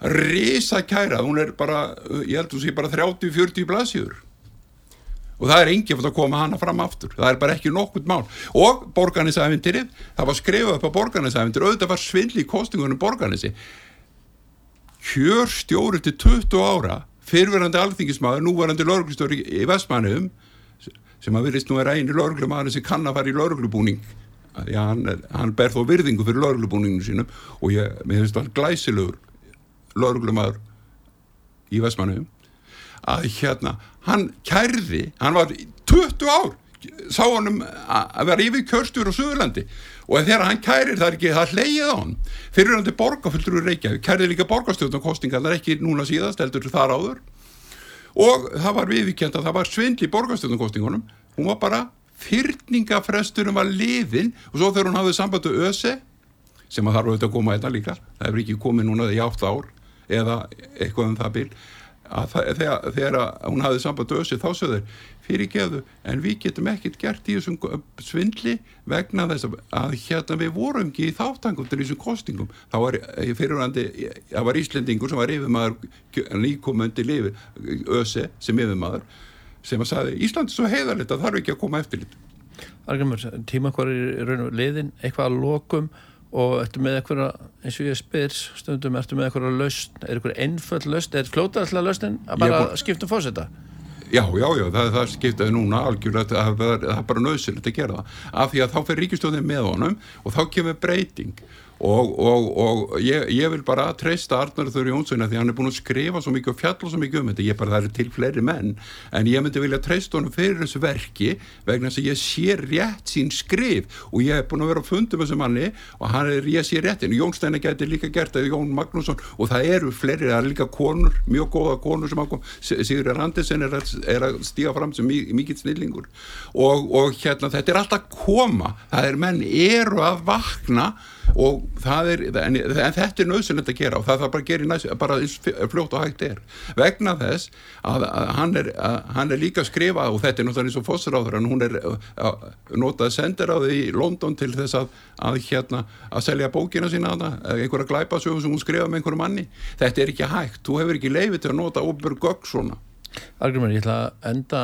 risa kærað, hún er bara ég held að hún sé bara 30-40 blasjur og það er enginn fyrir að koma hana fram aftur, það er bara ekki nokkurt mál. Og borganisæfintirið, það var skrifað upp á borganisæfintir, auðvitað var svindli í kostingunum borganisi kjörstjóri til 20 ára fyrverandi alþingismadur, núvarandi lörglustjóri í Vestmannum sem að virðist nú er eini lörglumadur sem kann að fara í lörglubúning hann, hann ber þó virðingu fyrir lörglubúninginu sínum og ég, mér finnst það glæsilegur lörglumadur í Vestmannum að hérna, hann kærði hann var 20 ár sá hann um að vera yfir kjörstjóri á Suðurlandi. Og þegar hann kærir það er ekki það hleyið á hann. Fyrir hann til borgarfullur úr Reykjavík kærið líka borgarstjórnarkostingar það er ekki núna síðast heldur þar áður. Og það var viðvíkjent að það var svindli borgarstjórnarkostingunum hún var bara fyrningafresturum var liðin. Og svo þegar hún hafði sambandu öse sem að þarf auðvitað að koma þetta hérna líka. Það hefur ekki komið núna í átt ár eða eitthvað um það bíl að það, þegar, þegar hún hafði sambandu öse þá sögður fyrirgeðu en við getum ekkert gert í þessum svindli vegna þess að hérna við vorum ekki í þáttangur til þessum kostingum þá var fyrirvændi það var Íslendingur sem var yfirmaður nýkomandi lifi öse sem yfirmaður sem að sagði Íslandi svo heiðarleitt að þarf ekki að koma eftir litur Argrimur, tíma hver er raun og liðin eitthvað að lokum og ertu með eitthvað, eins og ég spyr stundum, ertu með eitthvað lausn? Er eitthvað einföld lausn, er flótaðslega lausnin að bara skipta um fósita? Já, já, já, það, það skiptaði núna algjörlega að það er bara nöðsynlegt að gera það. Af því að þá fer ríkistjóðin með honum og þá kemur breyting og, og, og ég, ég vil bara treysta Arnar Þurri Jónsson því hann er búin að skrifa svo mikið og fjalla svo mikið um þetta. Ég bara það er til fleiri menn en ég myndi vilja treysta honum fyrir þessu verki vegna þess að ég sé rétt sín skrif. Og ég hef búin að vera að funda með þessu manni og er, ég sé réttin Jón Steina getur líka gert það Jón Magnússon. Og það eru fleiri, það er líka konur mjög góða konur sem ákom Sigur Randesen er, er að stíga fram sem mikið snillingur. Og, og hérna þetta er alltaf koma. Það er menn eru að vakna og það er, en, en þetta er nöðsynlegt að gera og það þarf bara að gera næst, bara fljótt og hægt er. Vegna þess að, að, hann, er, að hann er líka að skrifa og þetta er náttúrulega eins og fósiráður en hún er að, notað sendiráði í London til þess að hérna að selja bókina sína einhverja glæpasögum sem hún skrifa með einhverju manni. Þetta er ekki hægt, þú hefur ekki leifið til að nota óbjörg gögg svona. Argrumir, ég ætla að enda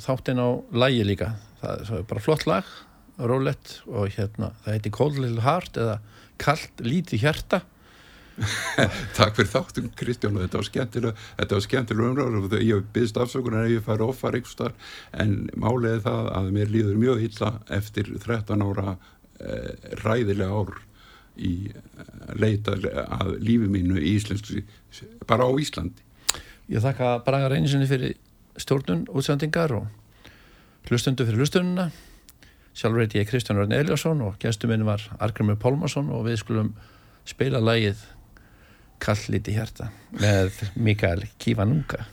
þáttinn á lægi líka. Það er bara flott lag rólett og hérna það heiti Cold Little Heart eða Kallt Líti Hjarta. Takk fyrir þáttum Kristján og þetta var skemmtilega þetta var skemmtilega umræður og ég byrðist afsökunar ef ég fær ofar starf en málega það að mér líður mjög illa eftir 13 ára eh, ræðilega ár í eh, leita að lífi mínu í Íslands bara á Íslandi. Ég þakka Braga Reynisinni fyrir stjórnun útsendingar og hlustundu fyrir hlustununa Sjálfur heiti ég Kristján Rörn Eliasson og gestur minn var Argrimur Pálmarsson og við skulum spila lægið Kalliti hjarta með Mikael Kivanunga